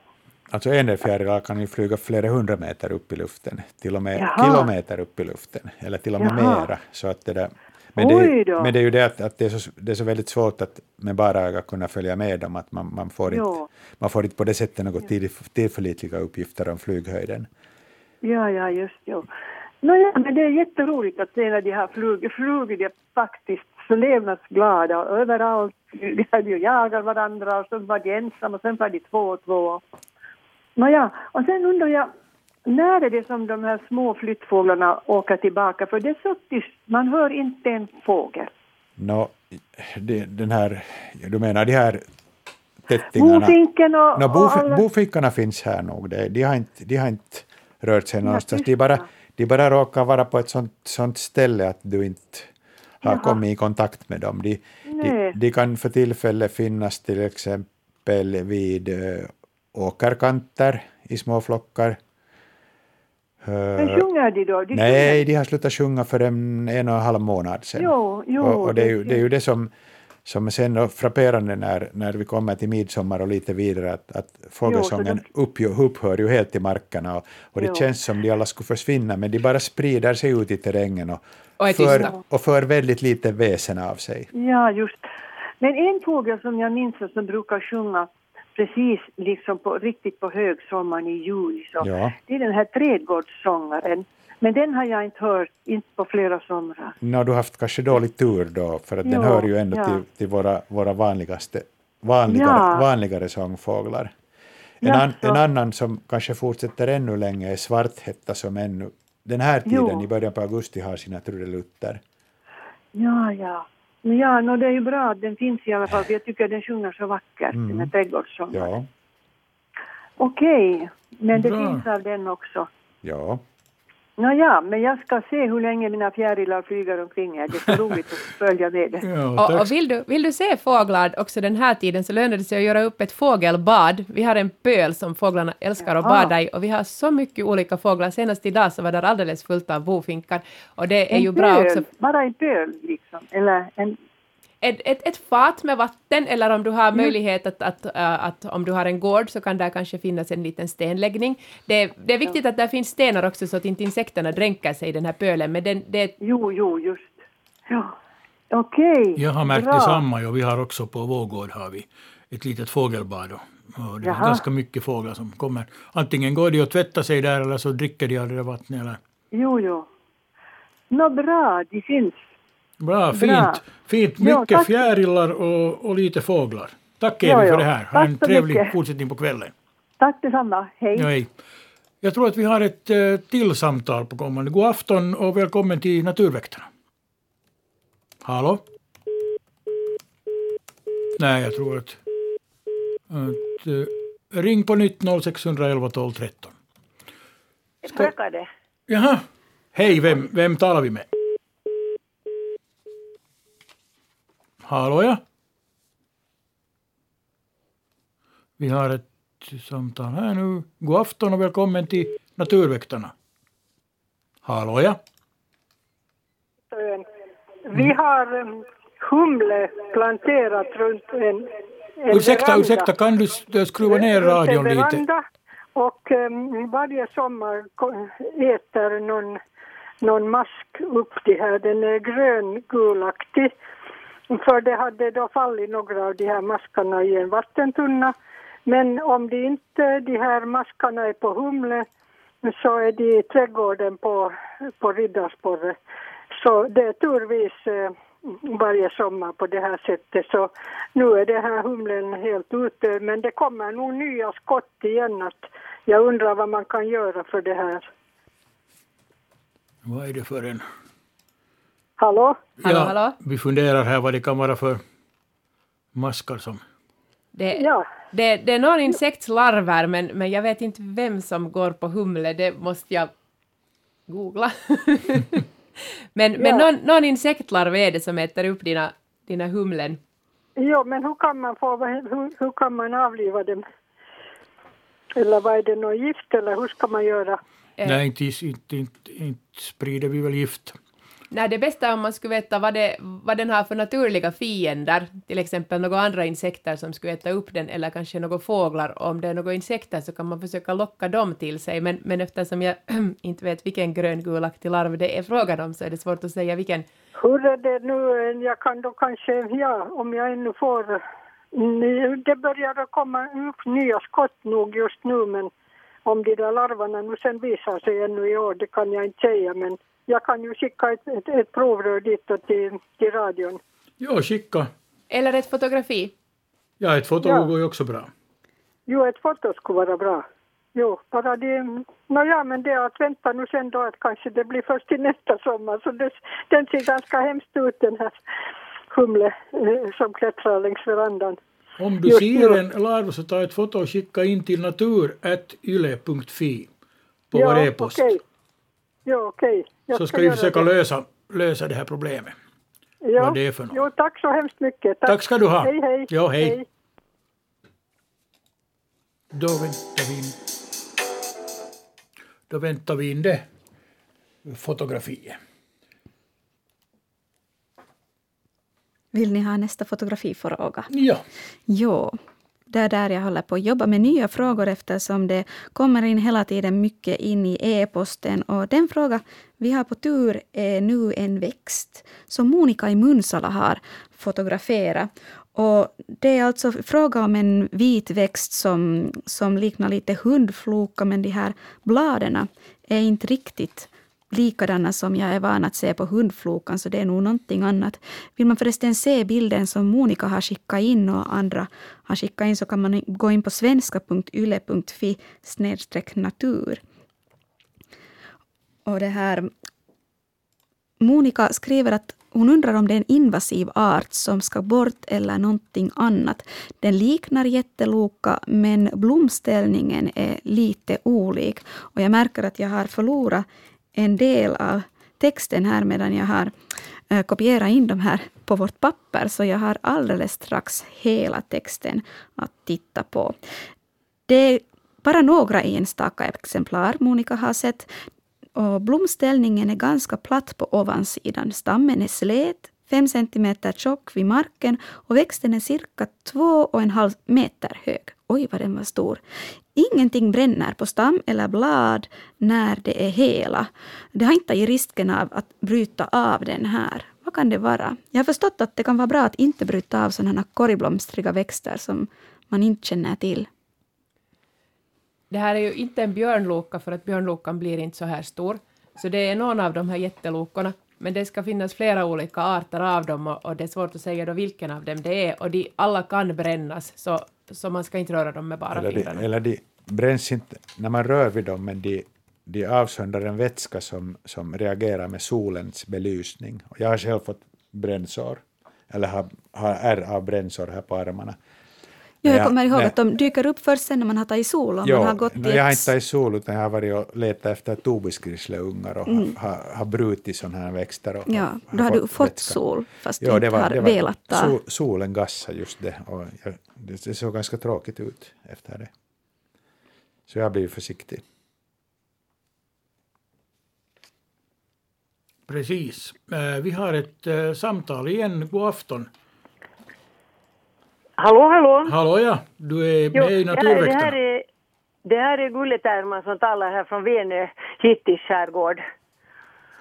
Alltså enelfjärilar kan ju flyga flera hundra meter upp i luften, till och med
Jaha.
kilometer upp i luften, eller till och med
Jaha.
mera. Så att det där, men, det, är- men det är ju det att, att det, är så, det är så väldigt svårt att med bara öga kunna följa med dem, att man, man, får,
Jo.
inte, man får inte på det sättet något till, tillförlitliga uppgifter om flyghöjden.
Ja, ja, just ja. Nåja, men det är jätteroligt att se när de har flugit, flugit är faktiskt så levnadsglada och överallt de jagar varandra och så var de ensamma och sen var de två och två. Nåja, och sen undrar jag, när är det som de här små flyttfåglarna åker tillbaka? För det är så tyst, man hör inte en fågel.
Nå, det, den här, du menar de här tättingarna?
Bofinken och, och
bof,
alla...
bofickarna finns här nog. De, de, har inte, de har inte rört sig någonstans. De bara, de bara råkar vara på ett sånt, sånt ställe att du inte har
Jaha.
kommit i kontakt med dem. De, de, de kan för tillfället finnas till exempel vid ö, åkerkanter i små flockar.
Men
Ö,
sjunger de då? De
nej,
sjunger.
de har slutat sjunga för en, en och en halv månad sedan.
Jo, jo,
och, och det, är ju,
det-
är ju det som, som är sen frapperande när, när vi kommer till midsommar och lite vidare, att, att fågelsången uppgö- upphör ju helt i markerna och, och det
Jo.
känns som de alla skulle försvinna, men de bara sprider sig ut i terrängen och,
Och
för, och för väldigt lite väsen av sig.
Ja, just. Men en fågel som jag minns som brukar sjunga precis liksom på, riktigt på högsommaren i juli, så
Ja.
det är den här trädgårdssångaren. Men den har jag inte hört, inte på flera somrar.
Nå, du har haft kanske dålig tur då, för att den
Jo,
hör ju ändå
ja.
till, till våra, våra vanligaste, vanligare,
Ja.
vanligare sångfåglar. En, an, en annan som kanske fortsätter ännu länge är svarthätta som ännu den här tiden
Jo.
i början på augusti har sina trudelutter.
Ja, ja. Ja, no, det är ju bra att den finns i alla fall, för jag tycker den sjunger så vackert,
Mm.
den här trädgårdssångaren.
Ja,
Okej, men det
Bra.
finns av den också.
ja.
Nåja, men jag ska se hur länge mina fjärilar flyger omkring här. Det är så roligt att följa med det.
Ja,
Och, och vill, du, vill du se fåglar också den här tiden så lönar det sig att göra upp ett fågelbad. Vi har en pöl som fåglarna älskar att bada i och vi har så mycket olika fåglar. Senast idag så var det alldeles fullt av bofinkar och det är
En
ju bra
pöl,
också.
Bara en pöl liksom, eller en...
Ett, ett, ett fat med vatten eller om du har möjlighet att, att, äh, att om du har en gård så kan där kanske finnas en liten stenläggning. Det, det är viktigt att där finns stenar också så att inte insekterna dränker sig i den här pölen men den, det,
Jo, jo, just. Ja. Okej.
Jag har märkt
bra.
detsamma och vi har också på vår gård har vi ett litet fågelbad. Och, och det är
Jaha.
ganska mycket fåglar som kommer. Antingen går de och tvättar sig där eller så dricker de av det där vattnet. Eller.
Jo, jo. Nå bra, de finns.
Bra, fint.
Bra.
fint.
Ja,
Mycket
tack.
fjärilar och, och lite fåglar. Tack
Ja,
Evi
ja.
för det här. Ha en trevlig
mycket.
fortsättning på kvällen.
Tack detsamma. Hej.
Ja, hej. Jag tror att vi har ett eh, till samtal på kommande. God afton och välkommen till Naturväktarna. Hallå? Nej, jag tror att... att eh, ring på nytt 0611 12 13.
Spökar det?
Jaha. Hej, vem, vem talar vi med? Hallå ja? Vi har ett samtal här nu. God afton och välkommen till Naturväktarna. Hallå ja?
Vi har um, humle planterat runt en en
Ursäkta,
veranda.
ursäkta, kan du skruva ner radion lite?
och um, varje sommar äter någon, någon mask upp det här. Den är grön-gulaktig. För det hade då fallit några av de här maskarna i en vattentunna. Men om de inte, de här maskarna är på Humle så är de i trädgården på, på Riddarsporre. Så det är turvis eh, varje sommar på det här sättet. Så nu är det här humlen helt ute. Men det kommer nog nya skott igen. Att jag undrar vad man kan göra för det här.
Vad är det för en...
Hallå?
Hallå,
ja,
hallå?
Vi funderar här vad det kan vara för maskar som...
Det,
Ja.
det, det är någon insektslarver, men, men jag vet inte vem som går på humle. Det måste jag googla. men men
Ja.
någon, någon insektlarv är det som äter upp dina, dina humlen.
Jo, men hur kan man få, hur, hur kan man avliva dem? Eller vad är det något gift eller hur ska man göra?
Eh,
Nej, inte, inte, inte, inte sprider vi väl gift.
Nej, det bästa är om man skulle veta vad, det, vad den har för naturliga fiender, till exempel några andra insekter som skulle äta upp den, eller kanske några fåglar. Och om det är några insekter så kan man försöka locka dem till sig, men, men eftersom jag inte vet vilken gröngulaktig larv det är frågan om så är det svårt att säga vilken.
Hur är det nu? Jag kan då kanske, ja, om jag ännu får... Det börjar komma upp nya skott nog just nu, men om de där larvarna nu sen visar sig ännu i år, det kan jag inte säga, men jag kan ju skicka ett, ett, ett provrör dit och till, till radion.
Ja, skicka.
Eller ett fotografi.
Ja, ett foto
Ja.
går ju också bra.
Jo, ett foto skulle vara bra. Jo, bara det... Nåja, men det är att vänta nu sen då att kanske det blir först till nästa sommar. Så det, den ser ganska hemskt ut den här humle eh, som klättrar längs verandan.
Om du
Just
ser
nu.
en larv så ta ett foto och skicka in till natur.yle.fi på
ja,
vår e-post.
okej. Ja, okej. Jag
Så ska vi försöka
det.
lösa, lösa det här problemet.
ja.
vad det är för något.
Jo, tack så hemskt mycket.
Tack ska du ha.
Hej, hej.
Ja, hej. Då väntar vi in, då väntar vi in det fotografiet.
Vill ni ha nästa fotografifråga?
Ja.
Jo, det är där jag håller på att jobba med nya frågor eftersom det kommer in hela tiden mycket in i e-posten. Och den fråga vi har på tur eh, nu en växt som Monica i Munsala har fotograferat. Och det är alltså fråga om en vit växt som, som liknar lite hundfloka men de här bladen är inte riktigt likadana som jag är van att se på hundflokan, så det är nog någonting annat. Vill man förresten se bilden som Monica har skickat in och andra har skickat in så kan man gå in på svenska.yle.fi natur. Och det här Monica skriver att hon undrar om det är en invasiv art som ska bort eller någonting annat. Den liknar jätteloka men blomställningen är lite olik. Och jag märker att jag har förlorat en del av texten här medan jag har eh, kopierat in de här på vårt papper. Så jag har alldeles strax hela texten att titta på. Det är bara några enstaka exemplar Monica har sett. Och blomställningen är ganska platt på ovansidan. Stammen är slät, fem centimeter tjock vid marken och växten är cirka två och en halv meter hög. Oj, vad den var stor. Ingenting bränner på stam eller blad när det är hela. Det har inte i risken av att bryta av den här. Vad kan det vara? Jag har förstått att det kan vara bra att inte bryta av sådana korgblomstriga växter som man inte känner till.
Det här är ju inte en björnloka för att björnlokan blir inte så här stor. Så det är någon av de här jättelokorna. Men det ska finnas flera olika arter av dem och, och det är svårt att säga då vilken av dem det är. Och de alla kan brännas så, så man ska inte röra dem med bara
Eller de,
fingrarna.
eller de bränns inte när man rör vid dem, men de, de avsöndrar en vätska som, som reagerar med solens belysning. Och jag har själv fått brännsår, eller har, har ärr av brännsår här på armarna.
Ja, jag kommer ihåg att de dyker upp först sen när man har tagit sol. Om
Jo,
man har gått
no,
i
jag har inte tagit sol, utan jag har varit och letat efter tobisgrisleungar och
Mm.
har, har brutit sådana här växter. Och,
Ja,
och
då har du fått
vätska.
sol, fast du
Jo,
inte
det var,
har
var,
velat ta.
sol, solen gassade just det, och jag, det, det såg ganska tråkigt ut efter det. Så jag blir försiktig.
Precis. Eh, Vi har ett eh, samtal igen. God afton.
Hallå, hallå!
Hallå ja, du är med i
det, här, det,
Naturväktarna.
här är, det här är Gulle Tärman som talar här från Venö, Hittis skärgård.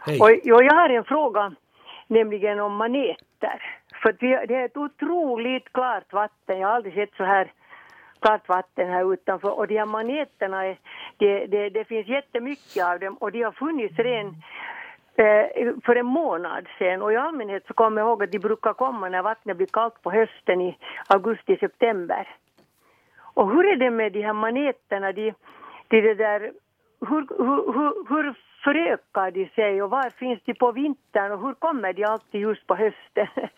Hej.
Och, och jag har en fråga, nämligen om maneter. För det är ett otroligt klart vatten, jag har aldrig sett så här klart vatten här utanför. Och de här maneterna, är, det, det, det finns jättemycket av dem och de har funnits redan Eh, för en månad sedan. Och i allmänhet så kommer jag ihåg att de brukar komma när vattnet blir kallt på hösten i augusti-september. Och hur är det med de här maneterna? De, de det där, hur, hur, hur, hur förökar de sig och var finns de på vintern och hur kommer de alltid just på hösten?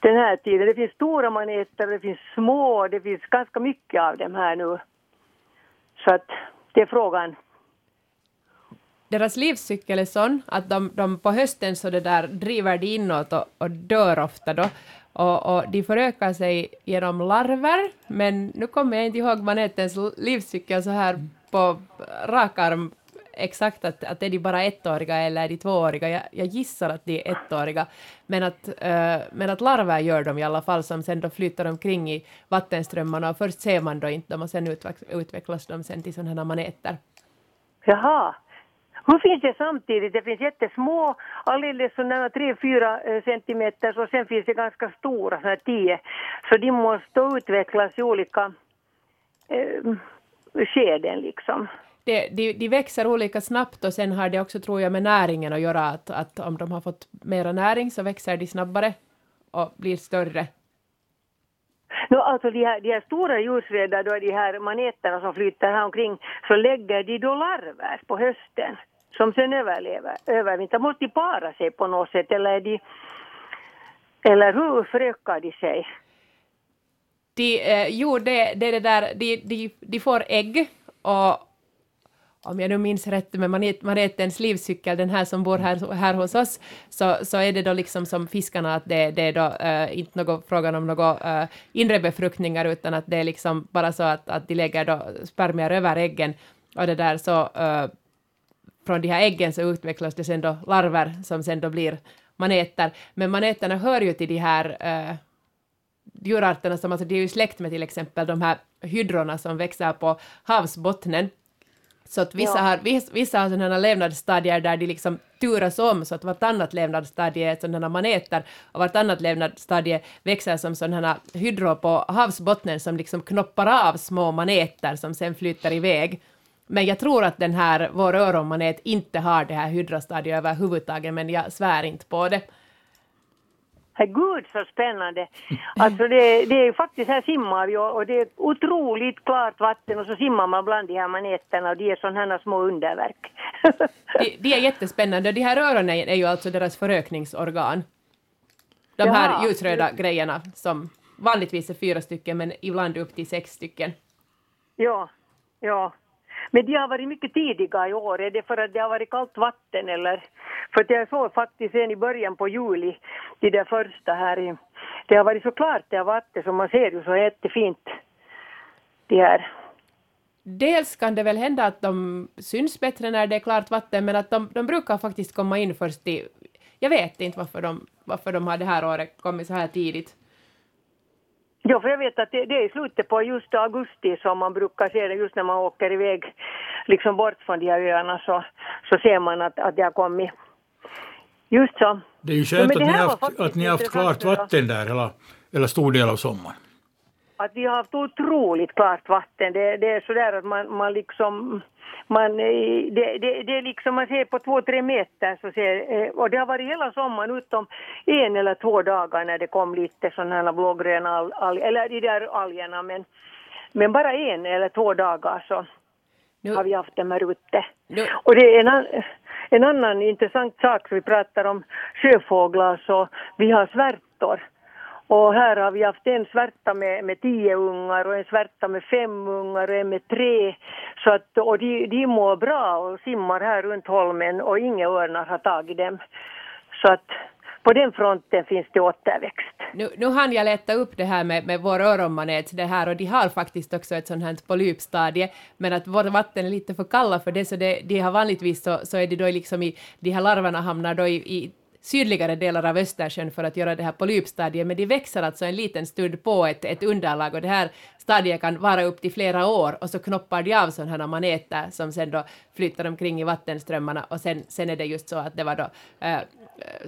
Den här tiden. Det finns stora maneter, det finns små, det finns ganska mycket av dem här nu. Så att det är frågan.
Deras livscykel är sån att de, de på hösten så det där driver de inåt och, och dör ofta då. Och, och de förökar sig genom larver, men nu kommer jag inte ihåg manetens livscykel så här på rak arm exakt att, att är de bara ettåriga eller är de tvååriga. Jag, jag gissar att de är ettåriga. Men att, äh, men att larver gör de i alla fall som sen då flyter omkring i vattenströmmarna och först ser man då inte dem och sen utvecklas de sen till sådana här maneter.
Jaha. Hur finns det samtidigt? Det finns jättesmå, alldeles sådana 3-4 centimeter och sen finns det ganska stora, sådana 10. Så de måste utvecklas i olika eh, skeden liksom.
Det, de, de växer olika snabbt och sen har det också, tror jag, med näringen att göra att, att om de har fått mera näring så växer de snabbare och blir större.
No, alltså de här, de här stora ljusrädda, då de här maneterna som flyter här omkring, så lägger de då larver på hösten som sen överlever, övervintrar. Måste de para sig på något sätt eller är de, eller hur förökar de sig?
De, eh, jo, det, det är det där, de, de, de får ägg och om jag nu minns rätt med manet, manetens livscykel, den här som bor här, här hos oss, så, så är det då liksom som fiskarna, att det, det är då äh, inte något, frågan om några äh, eh, inre befruktningar, utan att det är liksom bara så att, att de lägger då spermier över äggen, och det där så äh, från de här äggen så utvecklas det sen då larver som sen då blir maneter. Men maneterna hör ju till de här äh, djurarterna som alltså de är ju släkt med till exempel de här hydrorna som växer på havsbottnen. Så att vissa,
Ja.
har, vissa, vissa har sådana levnadsstadier där de liksom turas om, så att vartannat levnadsstadie är sådana maneter och vartannat levnadsstadie växer som sådana hydror på havsbottnen som liksom knoppar av små maneter som sen flyter iväg. Men jag tror att den här, vår öronmanet inte har det här hydrostadiet överhuvudtaget, men jag svär inte på det.
Herregud så spännande. Alltså det, det är ju faktiskt, här simmar vi och och det är otroligt klart vatten och så simmar man bland de här maneterna och de är sådana här små underverk.
De, de är jättespännande. De här öronen är ju alltså deras förökningsorgan. De här
Jaha.
ljusröda grejerna som vanligtvis är fyra stycken, men ibland upp till sex stycken.
Ja, ja. Men de har varit mycket tidiga i år. Är det för att det har varit kallt vatten eller? För att jag såg faktiskt en i början på juli, de där första här i... Det har varit så klart det här vattnet så man ser ju så jättefint. De här.
Dels kan det väl hända att de syns bättre när det är klart vatten, men att de, de brukar faktiskt komma in först i... Jag vet inte varför de, varför de har det här året kommit så här tidigt.
Ja, för jag vet att det, det är i slutet på just augusti som man brukar se det just när man åker iväg liksom bort från de här öarna så, så ser man att, att det har kommit. Just så.
Det är ju
Ja,
skönt
men
att ni har haft, att ni klart
att
vatten där hela, eller stor del av sommaren.
Att vi har haft otroligt klart vatten. Det, det är sådär att man, man liksom, man, eh, det, det, det är liksom man ser på två, tre meter så ser, eh, och det har varit hela sommaren utom en eller två dagar när det kom lite sådana här blågröna al, al, eller de där algerna men, men bara en eller två dagar så
Nu-
har vi haft dem här ute.
Nu-
Och det är en, an, en annan intressant sak, så vi pratar om sjöfåglar, så vi har svärtor. Och här har vi haft en svärta med, med tio ungar och en svärta med fem ungar och en med tre. Så att, och de, de mår bra och simmar här runt holmen och inga örnar har tagit dem. Så att på den fronten finns det återväxt.
Nu, nu hann jag leta upp det här med, med vår öronmanet, det här, och de har faktiskt också ett sånt här polypstadie, men att vårt vatten är lite för kalla för det, så det, de har vanligtvis så, så är det då liksom i, de här larverna hamnar då i, i sydligare delar av Östersjön för att göra det här polypstadiet, men de växer alltså en liten stund på ett, ett underlag och det här stadiet kan vara upp till flera år och så knoppar de av sådana här maneter som sen då flyttar omkring i vattenströmmarna och sen, sen är det just så att det var då äh,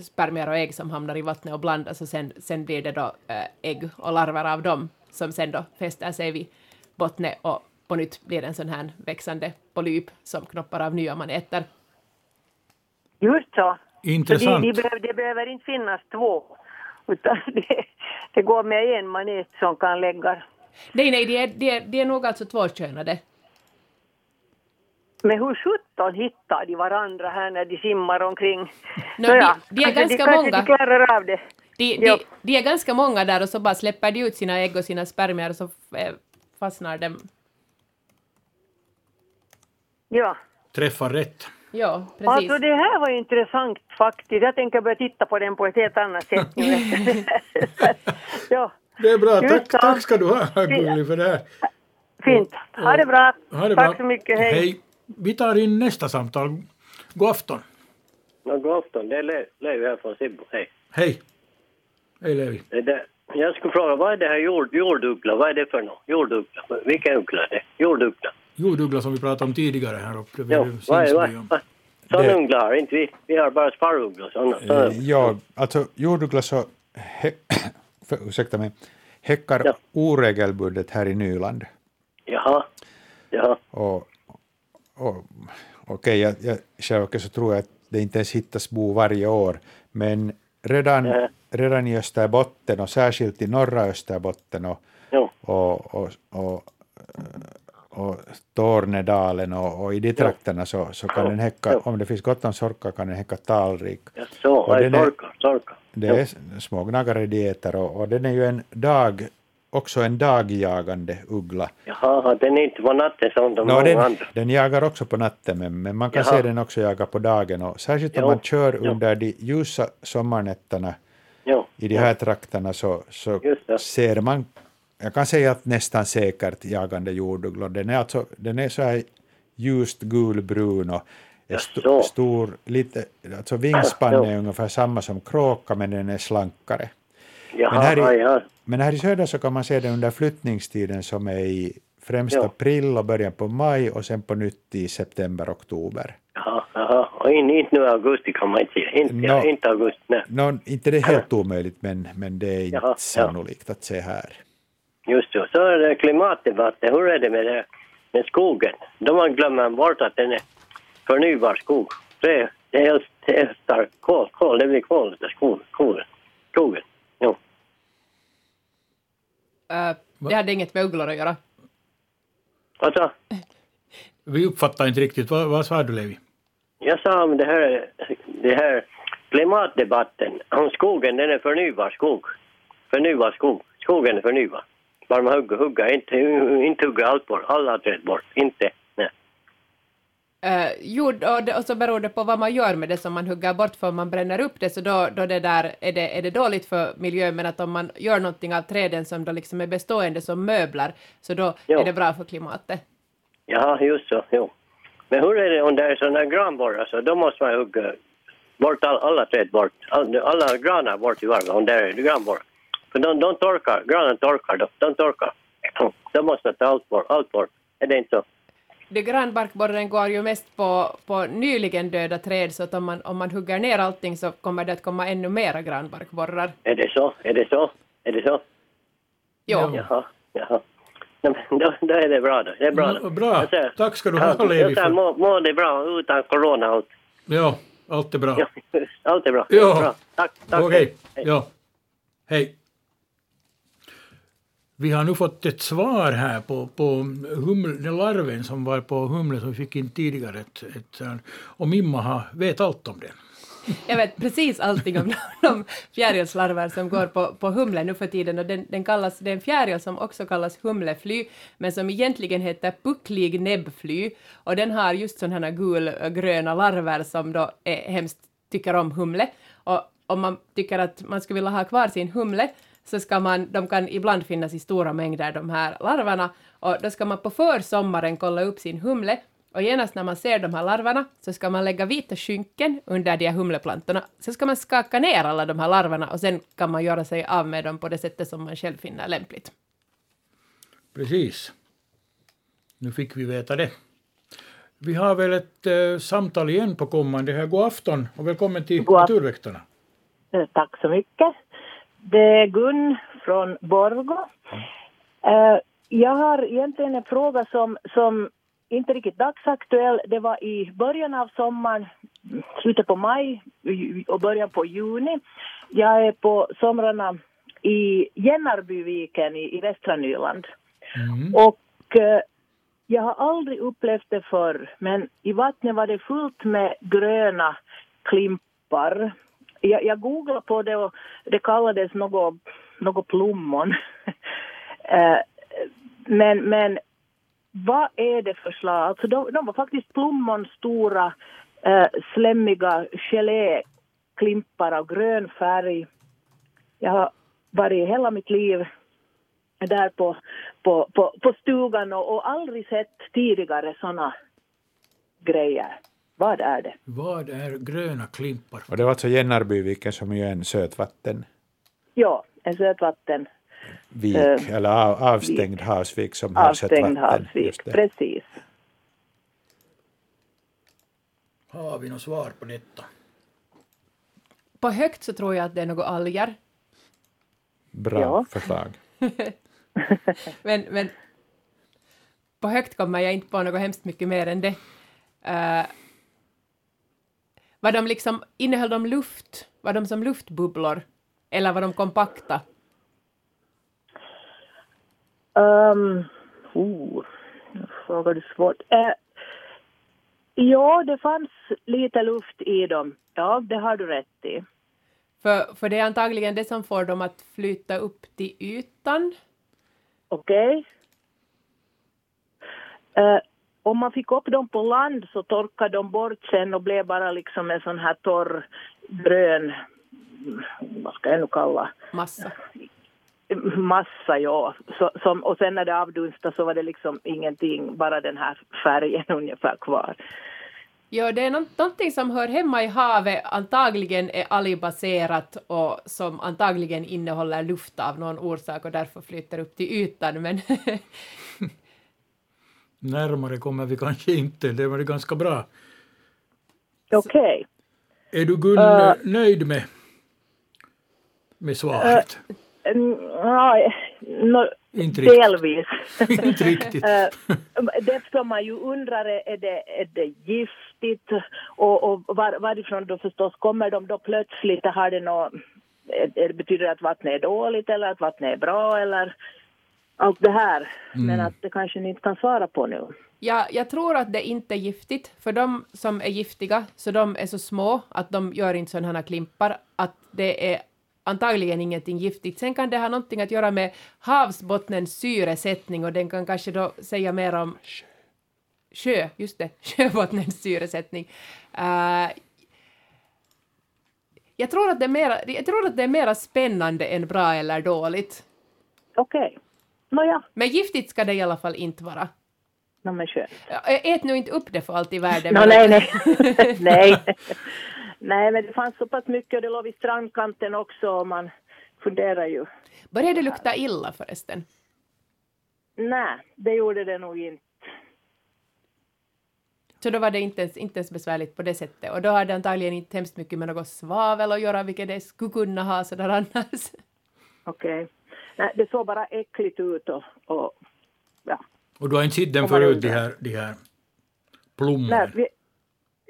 spermier och ägg som hamnar i vattnet och blandas och sen, sen blir det då eh, ägg och larver av dem som sen då fäster sig vid bottnet och på nytt blir en sån här växande polyp som knoppar av nya maneter.
Just så.
Intressant.
Så de, de behöver, det behöver inte finnas två, utan det, det går med en manet som kan lägga.
Nej, nej, de är, de är, de är nog alltså tvåkönade.
Men hur sjutton hittar de varandra här när de simmar omkring?
No,
Nåja,
de, de är ganska
de,
många.
De klarar av det.
De, de, de är ganska många där och så bara släpper de ut sina ägg och sina spermier och så eh, fastnar de.
Ja.
Träffar rätt.
Ja, precis.
Alltså det här var ju intressant faktiskt. Jag tänker börja titta på den på ett helt annat sätt nu. ja,
Det är bra. Tack,
så.
tack ska du ha, Gulli, för det här.
fint. Ha det bra.
Ha det
Tack
bra.
så mycket. Hej.
Hej. Vi tar in nästa samtal. God afton.
Ja, god afton. Det är Le- Levi här från Sibbo. Hej.
Hej. Hej Levi.
Jag skulle fråga, vad är det här jord, jorduggla? Vad är det för något? Jorduggla? Vilken uggla är det? Jorduggla?
Jorduggla som vi pratade om tidigare här uppe vid
Ja, vad är vad? Sådana har inte vi. Vi har bara sparvugglor. Sådana.
Eh,
sådana.
Ja, alltså jorduggla så, he, för, ursäkta mig, häckar oregelbundet här i Nyland.
Jaha. Jaha.
Och, och, Okej, jag, jag, själv så tror jag att det inte ens hittas bo varje år, men redan, redan i Österbotten och särskilt i norra Österbotten och, och, och, och, och Tornedalen och, och i de trakterna så, så kan den häcka, om det finns gott om sorkar kan den häcka talrik.
Så,
Och
vad är
den är-
torka?
Det är små gnagare de äter och, och den är ju en dag, också en dagjagande uggla.
Jaha, den är inte på natten som de många
den,
andra.
den jagar också på natten, men, men man kan
Jaha.
se den också jaga på dagen. Och särskilt om
Jo,
man kör
jo.
under de ljusa sommarnätterna
Jo,
i de här trakterna så, så ser man, jag kan säga att nästan säkert jagande jordugglor. Den är, alltså, den är så här ljust gulbrun och är st- stor, lite, alltså vingspannen är ungefär samma som kråka men den är slankare.
Jaha,
men, här
ja,
i,
ja.
men här i söder så kan man se den under flyttningstiden som är i främst
Ja.
april och början på maj och sen på nytt i september, oktober.
Jaha, jaha. Och in, inte nu i augusti kan man inte. Inte,
Nå.
inte augusti, nej.
Nå, inte det är helt omöjligt men, men det är inte
Jaha, ja.
sannolikt att se här.
Just så. Så är det klimatdebatten. Hur är det med, det, med skogen? De har glömt bort att den är förnybar skog. Det, det är det är starkt kol, kol. Det blir kol skog, skogen. skogen. Jo.
Eh, det hade inget med ugglor att göra.
Alltså,
Vi uppfattar inte riktigt. Vad, vad sa du Levi?
jag sa om det här, det här klimatdebatten. Om skogen, den är förnybar skog. Förnybar skog. Skogen är förnybar. Bara man hugger, hugger. Inte, inte hugga allt bort. Alla träd bort. Inte. Nej.
Uh, jo, och, det, och så beror det på vad man gör med det som man hugger bort, för om man bränner upp det så då, då det där, är, det, är det dåligt för miljön, men att om man gör någonting av träden som då liksom är bestående som möbler, så då
Ja.
är det bra för klimatet.
Jaha, just så. Jo. Men hur är det om det är sådana granborrar så då måste man hugga bort all, alla träd bort. All, alla granar bort i varje om det är granborrar. För de, de torkar, granen torkar, de, de torkar. Då måste ta allt bort, allt bort. Är det inte så?
Det granbarkborren går ju mest på, på nyligen döda träd, så att om man, om man hugger ner allting så kommer det att komma ännu mera granbarkborrar.
Är det så? Är det så? Är det så?
Jo.
Jaha, jaha. Men Då, då är det bra då. Det är bra.
Ja,
då.
bra.
Säger-
Tack ska du
Ja,
ha, Levi, för-
Må, må det bra utan corona allt.
Ja, allt är bra.
Allt är bra.
Ja.
Bra. Tack. tack.
Okej, ja. Hej. Vi har nu fått ett svar här på, på huml, den larven som var på humle som vi fick in tidigare. Ett, ett, och Mimma har, vet allt om den.
Jag vet precis allting om de fjärilslarver som går på, på humle nu för tiden och den, den kallas, det är en fjäril som också kallas humlefly men som egentligen heter pucklig näbbfly och den har just sådana här gulgröna larver som då är hemskt tycker om humle och om man tycker att man skulle vilja ha kvar sin humle så ska man, de kan ibland finnas i stora mängder de här larverna och då ska man på försommaren kolla upp sin humle Och genast när man ser de här larverna så ska man lägga vita skynken under de här humleplantorna. Så ska man skaka ner alla de här larverna och sen kan man göra sig av med dem på det sättet som man själv finner lämpligt.
Precis. Nu fick vi veta det. Vi har väl ett eh, samtal igen på kommande här. God afton och välkommen till
God
Naturväktarna.
Eh, Tack så mycket. Det är Gun från Borgå. Eh, Jag har egentligen en fråga som, som inte riktigt dagsaktuell. Det var i början av sommaren, slutet på maj och början på juni. Jag är på somrarna i Jännarbyviken i, i västra Nyland. Och eh, jag har aldrig upplevt det förr, men i vattnet var det fullt med gröna klimpar. Jag, jag googlade på det och det kallades något, något plommon. Eh, men, men vad är det för slag? Alltså de, de var faktiskt plommonstora, eh, slemmiga geléklimpar av grön färg. Jag har varit hela mitt liv där på, på, på, på stugan och, och aldrig sett tidigare såna grejer. Vad är det?
Vad är gröna klimpar?
Och det var alltså Jännarbyviken som ju är en sötvatten
Ja, en sötvatten.
vik,
Eh,
eller av, avstängd havsvik som har
Avstängd
sötvatten.
havsvik,
Just det.
precis.
Har vi något svar på detta?
På högt så tror jag att det är något alger.
Bra
Ja.
förslag.
men, men på högt kommer jag inte på något hemskt mycket mer än det. Uh, var de liksom, innehöll de luft? Var de som luftbubblor? Eller var de kompakta?
Um, oh, nu frågar du svårt. Eh, ja, det fanns lite luft i dem. Ja, det har du rätt i.
För, för det är antagligen det som får dem att flyta upp till ytan.
Okej. Eh, om man fick upp dem på land så torkade de bort sen och blev bara liksom en sån här torr grön, vad ska jag nu kalla,
Massa.
massa ja. Så, som, och sen när det avdunstade så var det liksom ingenting, bara den här färgen ungefär kvar.
Ja, det är nå- någonting som hör hemma i havet, antagligen är algbaserat och som antagligen innehåller luft av någon orsak och därför flyter upp till ytan. Men
Närmare kommer vi kanske inte. Det var det ganska bra.
Okej.
Är du Gun
Eh.
nöjd med, med svaret?
Mm, ja, no,
Inte riktigt.
delvis.
Inte riktigt.
Eh, det som man ju undrar är, är det, är det giftigt och, och var, varifrån då förstås kommer de då plötsligt? Har det något, är, är, betyder det att vattnet är dåligt eller att vattnet är bra eller allt det här? Men
Mm.
att det kanske ni inte kan svara på nu.
ja, jag tror att det inte är giftigt, för de som är giftiga, så de är så små att de gör inte sådana här klimpar, att det är antagligen ingenting giftigt. Sen kan det ha någonting att göra med havsbottnens syresättning och den kan kanske då säga mer om sjö, just det, sjöbottnens syresättning. Eh, jag, tror att det är mera, jag tror att det är mera spännande än bra eller dåligt.
Okej. Nåja.
Men giftigt ska det i alla fall inte vara.
No, men skönt.
Ät nu inte upp det för allt i världen.
No,
men-
nej, nej. nej. nej, men det fanns så pass mycket och det låg vid strandkanten också och man funderar ju.
Började det lukta illa förresten?
Nej, det gjorde det nog inte.
Så då var det inte ens, inte ens besvärligt på det sättet. Och då hade det antagligen inte hemskt mycket med något svavel att göra, vilket det skulle kunna ha sådär annars.
Okej. Nej, det såg bara äckligt ut och, och ja.
Och du har inte sett den förut, de här, de här plommorna?
Nej, vi,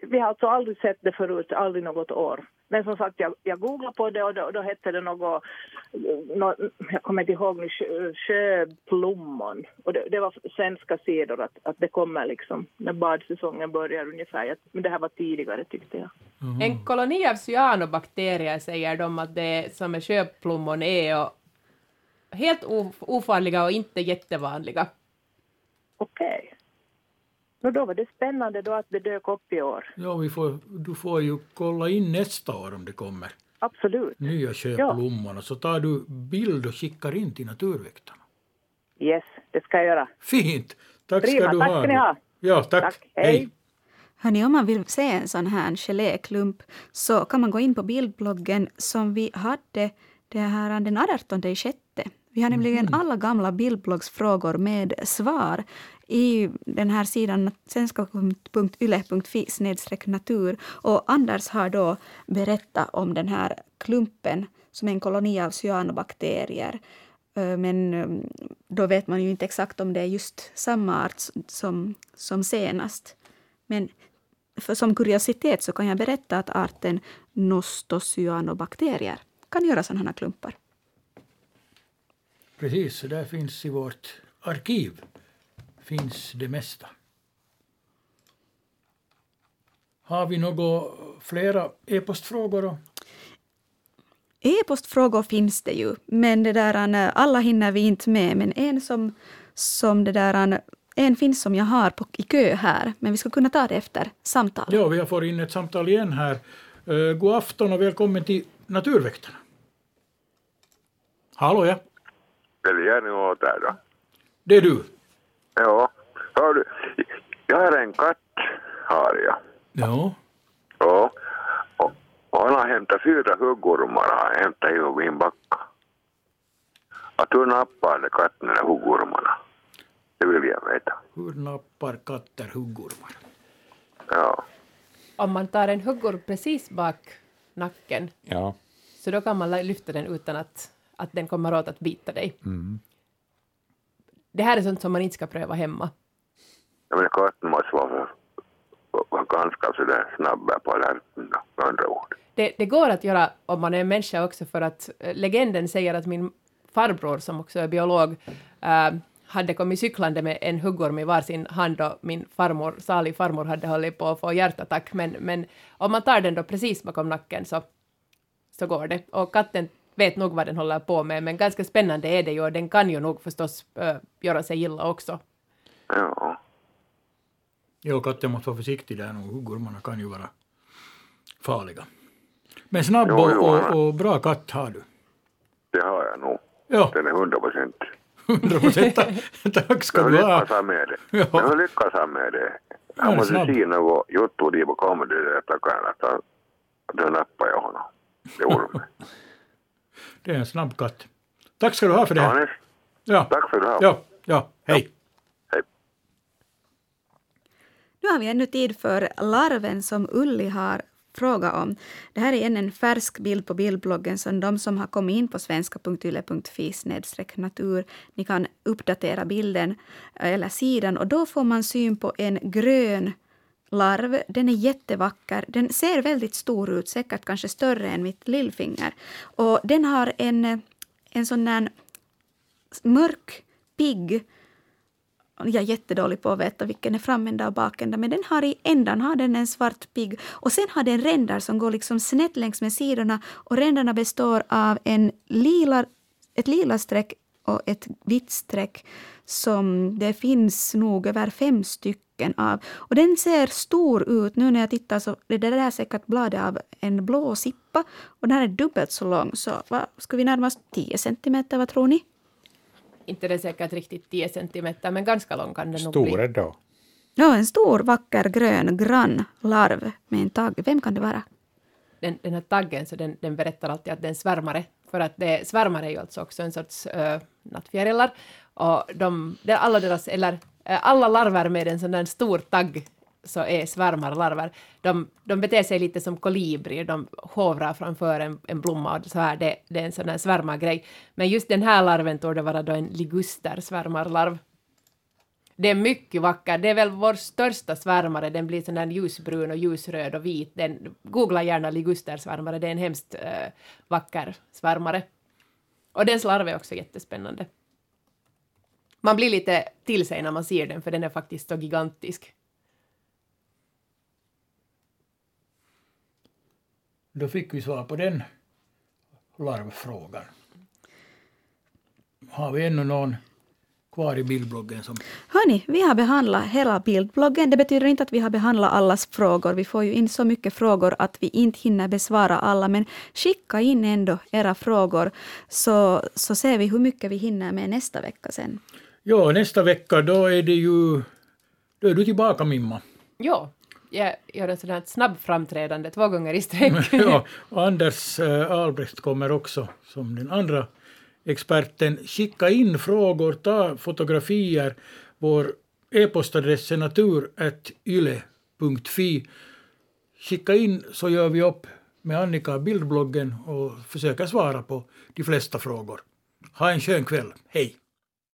vi har alltså aldrig sett det förut, aldrig något år. Men som sagt, jag, jag googlade på det och då, då hette det något, nå jag kommer inte ihåg nu, sjö, sjöplommon. Och det, det var svenska sidor att, att det kommer liksom när badsäsongen börjar ungefär. Men det här var tidigare tyckte jag.
En koloni av cyanobakterier säger de att det som är sjöplommon är och helt of- ofarliga och inte jättevanliga.
Okej. Och då var det spännande då att det dök upp i år.
Ja, vi får, du får ju kolla in nästa år om det kommer
Absolut.
nya sjöplommor. Så tar du bild och skickar in till Naturväktarna.
Yes, det ska jag göra.
Fint! Tack
Prima,
ska du
tack
ha.
ska ni ha.
Ja, tack.
Tack, hej.
Hörni, om man vill se en sån här geléklump så kan man gå in på bildbloggen som vi hade det här den 18 i sjätte. Vi har nämligen alla gamla bildbloggsfrågor med svar i den här sidan svenska.yle.fi natur. Och Anders har då berättat om den här klumpen som är en koloni av cyanobakterier. Men då vet man ju inte exakt om det är just samma art som, som senast. Men för som kuriositet så kan jag berätta att arten nostocyanobakterier kan göra sådana här klumpar.
Precis, så där finns i vårt arkiv finns det mesta. Har vi några flera e-postfrågor? då?
E-postfrågor finns det ju, men det där, eh, alla hinner vi inte med. Men en som, som det där, en finns som jag har på, i kö här, men vi ska kunna ta det efter samtal.
Ja, vi har fått in ett samtal igen här. Uh, god afton och välkommen till Naturväktarna. Hallå ja,
Ni åt där då?
det är du.
Ja. Hör du, jag har en katt, har jag.
Ja.
Ja. Och, och han har hämtat fyra huggormar, har hämtat i min backa. Att hur nappade katten de huggormarna? Det vill jag veta.
Hur nappar katter huggormar?
Ja.
Om man tar en huggorm precis bak nacken,
Ja.
så då kan man lyfta den utan att, att den kommer åt att bita dig.
Mm.
Det här är sånt som man inte ska pröva hemma.
Jag menar katten måste vara, vara ganska sådär snabb på alerten med andra ord.
Det, det går att göra om man är en människa också för att eh, legenden säger att min farbror som också är biolog eh, hade kommit cyklande med en huggorm i varsin hand och min farmor, salig farmor hade hållit på att få hjärtattack men, men om man tar den då precis bakom nacken så, så går det. Och katten vet nog vad den håller på med men ganska spännande är det ju och den kan ju nog förstås eh, göra sig illa också.
Ja.
Ja, katten måste vara försiktig där nog. Huggormarna kan ju vara farliga. Men snabb
Jo, jo,
och, och, och bra katt har du.
Det har jag nog.
Ja.
Den är hundra procent.
100 procent. Tack ska du ha.
lyckas han med det.
Ja.
Jag lyckas han med det. Han måste se något på kommer det där tackar att han- då nappar jag honom. Det ormen.
Det är en snabb katt. Tack ska du ha för det här. Ja,
Tack för det här.
ja, ja. hej.
Nu har vi ännu tid för larven som Ulli har frågat om. Det här är än en färsk bild på bildbloggen som de som har kommit in på svenska.yle.fi natur. Ni kan uppdatera bilden eh, eller sidan och då får man syn på en grön larv. Den är jättevacker. Den ser väldigt stor ut, säkert kanske större än mitt lillfinger. Och den har en, eh, en sån där mörk, pigg jag är jättedålig på att veta vilken är framända och bakända, men den har i ändan har den en svart pigg och sen har den ränder som går liksom snett längs med sidorna och ränderna består av en lila, ett lila streck och ett vitt streck som det finns nog över fem stycken av. Och den ser stor ut. Nu när jag tittar så är det där säkert bladet av en blå sippa och den här är dubbelt så lång. Så vad, ska vi närma oss 10 centimeter, vad tror ni?
Inte det säkert riktigt 10 centimeter men ganska lång kan den nog
Stor
bli.
ändå.
Ja, en stor vacker grön grann larv med en tagg. Vem kan det vara?
den, den här taggen, så den, den berättar alltid att det är svärmare. För att det, svärmare är ju alltså också en sorts uh, nattfjärilar. Och de, alla deras, eller Eh, alla larver med en sån där stor tagg så är svärmarlarver. De, de beter sig lite som kolibrier, de hovrar framför en, en blomma och så här, det, det är en sån där svärmargrej. Men just den här larven torde vara då en liguster svärmarlarv. Det är mycket vacker. Det är väl vår största svärmare. Den blir sån där ljusbrun och ljusröd och vit. Den, googla gärna ligustersvärmare. Det är en hemskt äh, vacker svärmare. Och den larv är också jättespännande. Man blir lite till sig när man ser den, för den är faktiskt så gigantisk.
Då fick vi svar på den larvfrågan. Har vi ännu någon kvar i bildbloggen som...
Hörni, vi har behandlat hela bildbloggen. Det betyder inte att vi har behandlat allas frågor. Vi får ju in så mycket frågor att vi inte hinner besvara alla. Men skicka in ändå era frågor så, så ser vi hur mycket vi hinner med nästa vecka sen.
Ja, nästa vecka då är det ju, då är du tillbaka Mimma.
Jo, jag gör ett sådant snabbt framträdande två gånger i sträck.
ja, Anders äh, Albrecht kommer också som den andra experten. Skicka in frågor, ta fotografier. Vår e-postadress är natur.yle.fi. Skicka in så gör vi upp med Annika bildbloggen och försöker svara på de flesta frågor. Ha en skön kväll. Hej!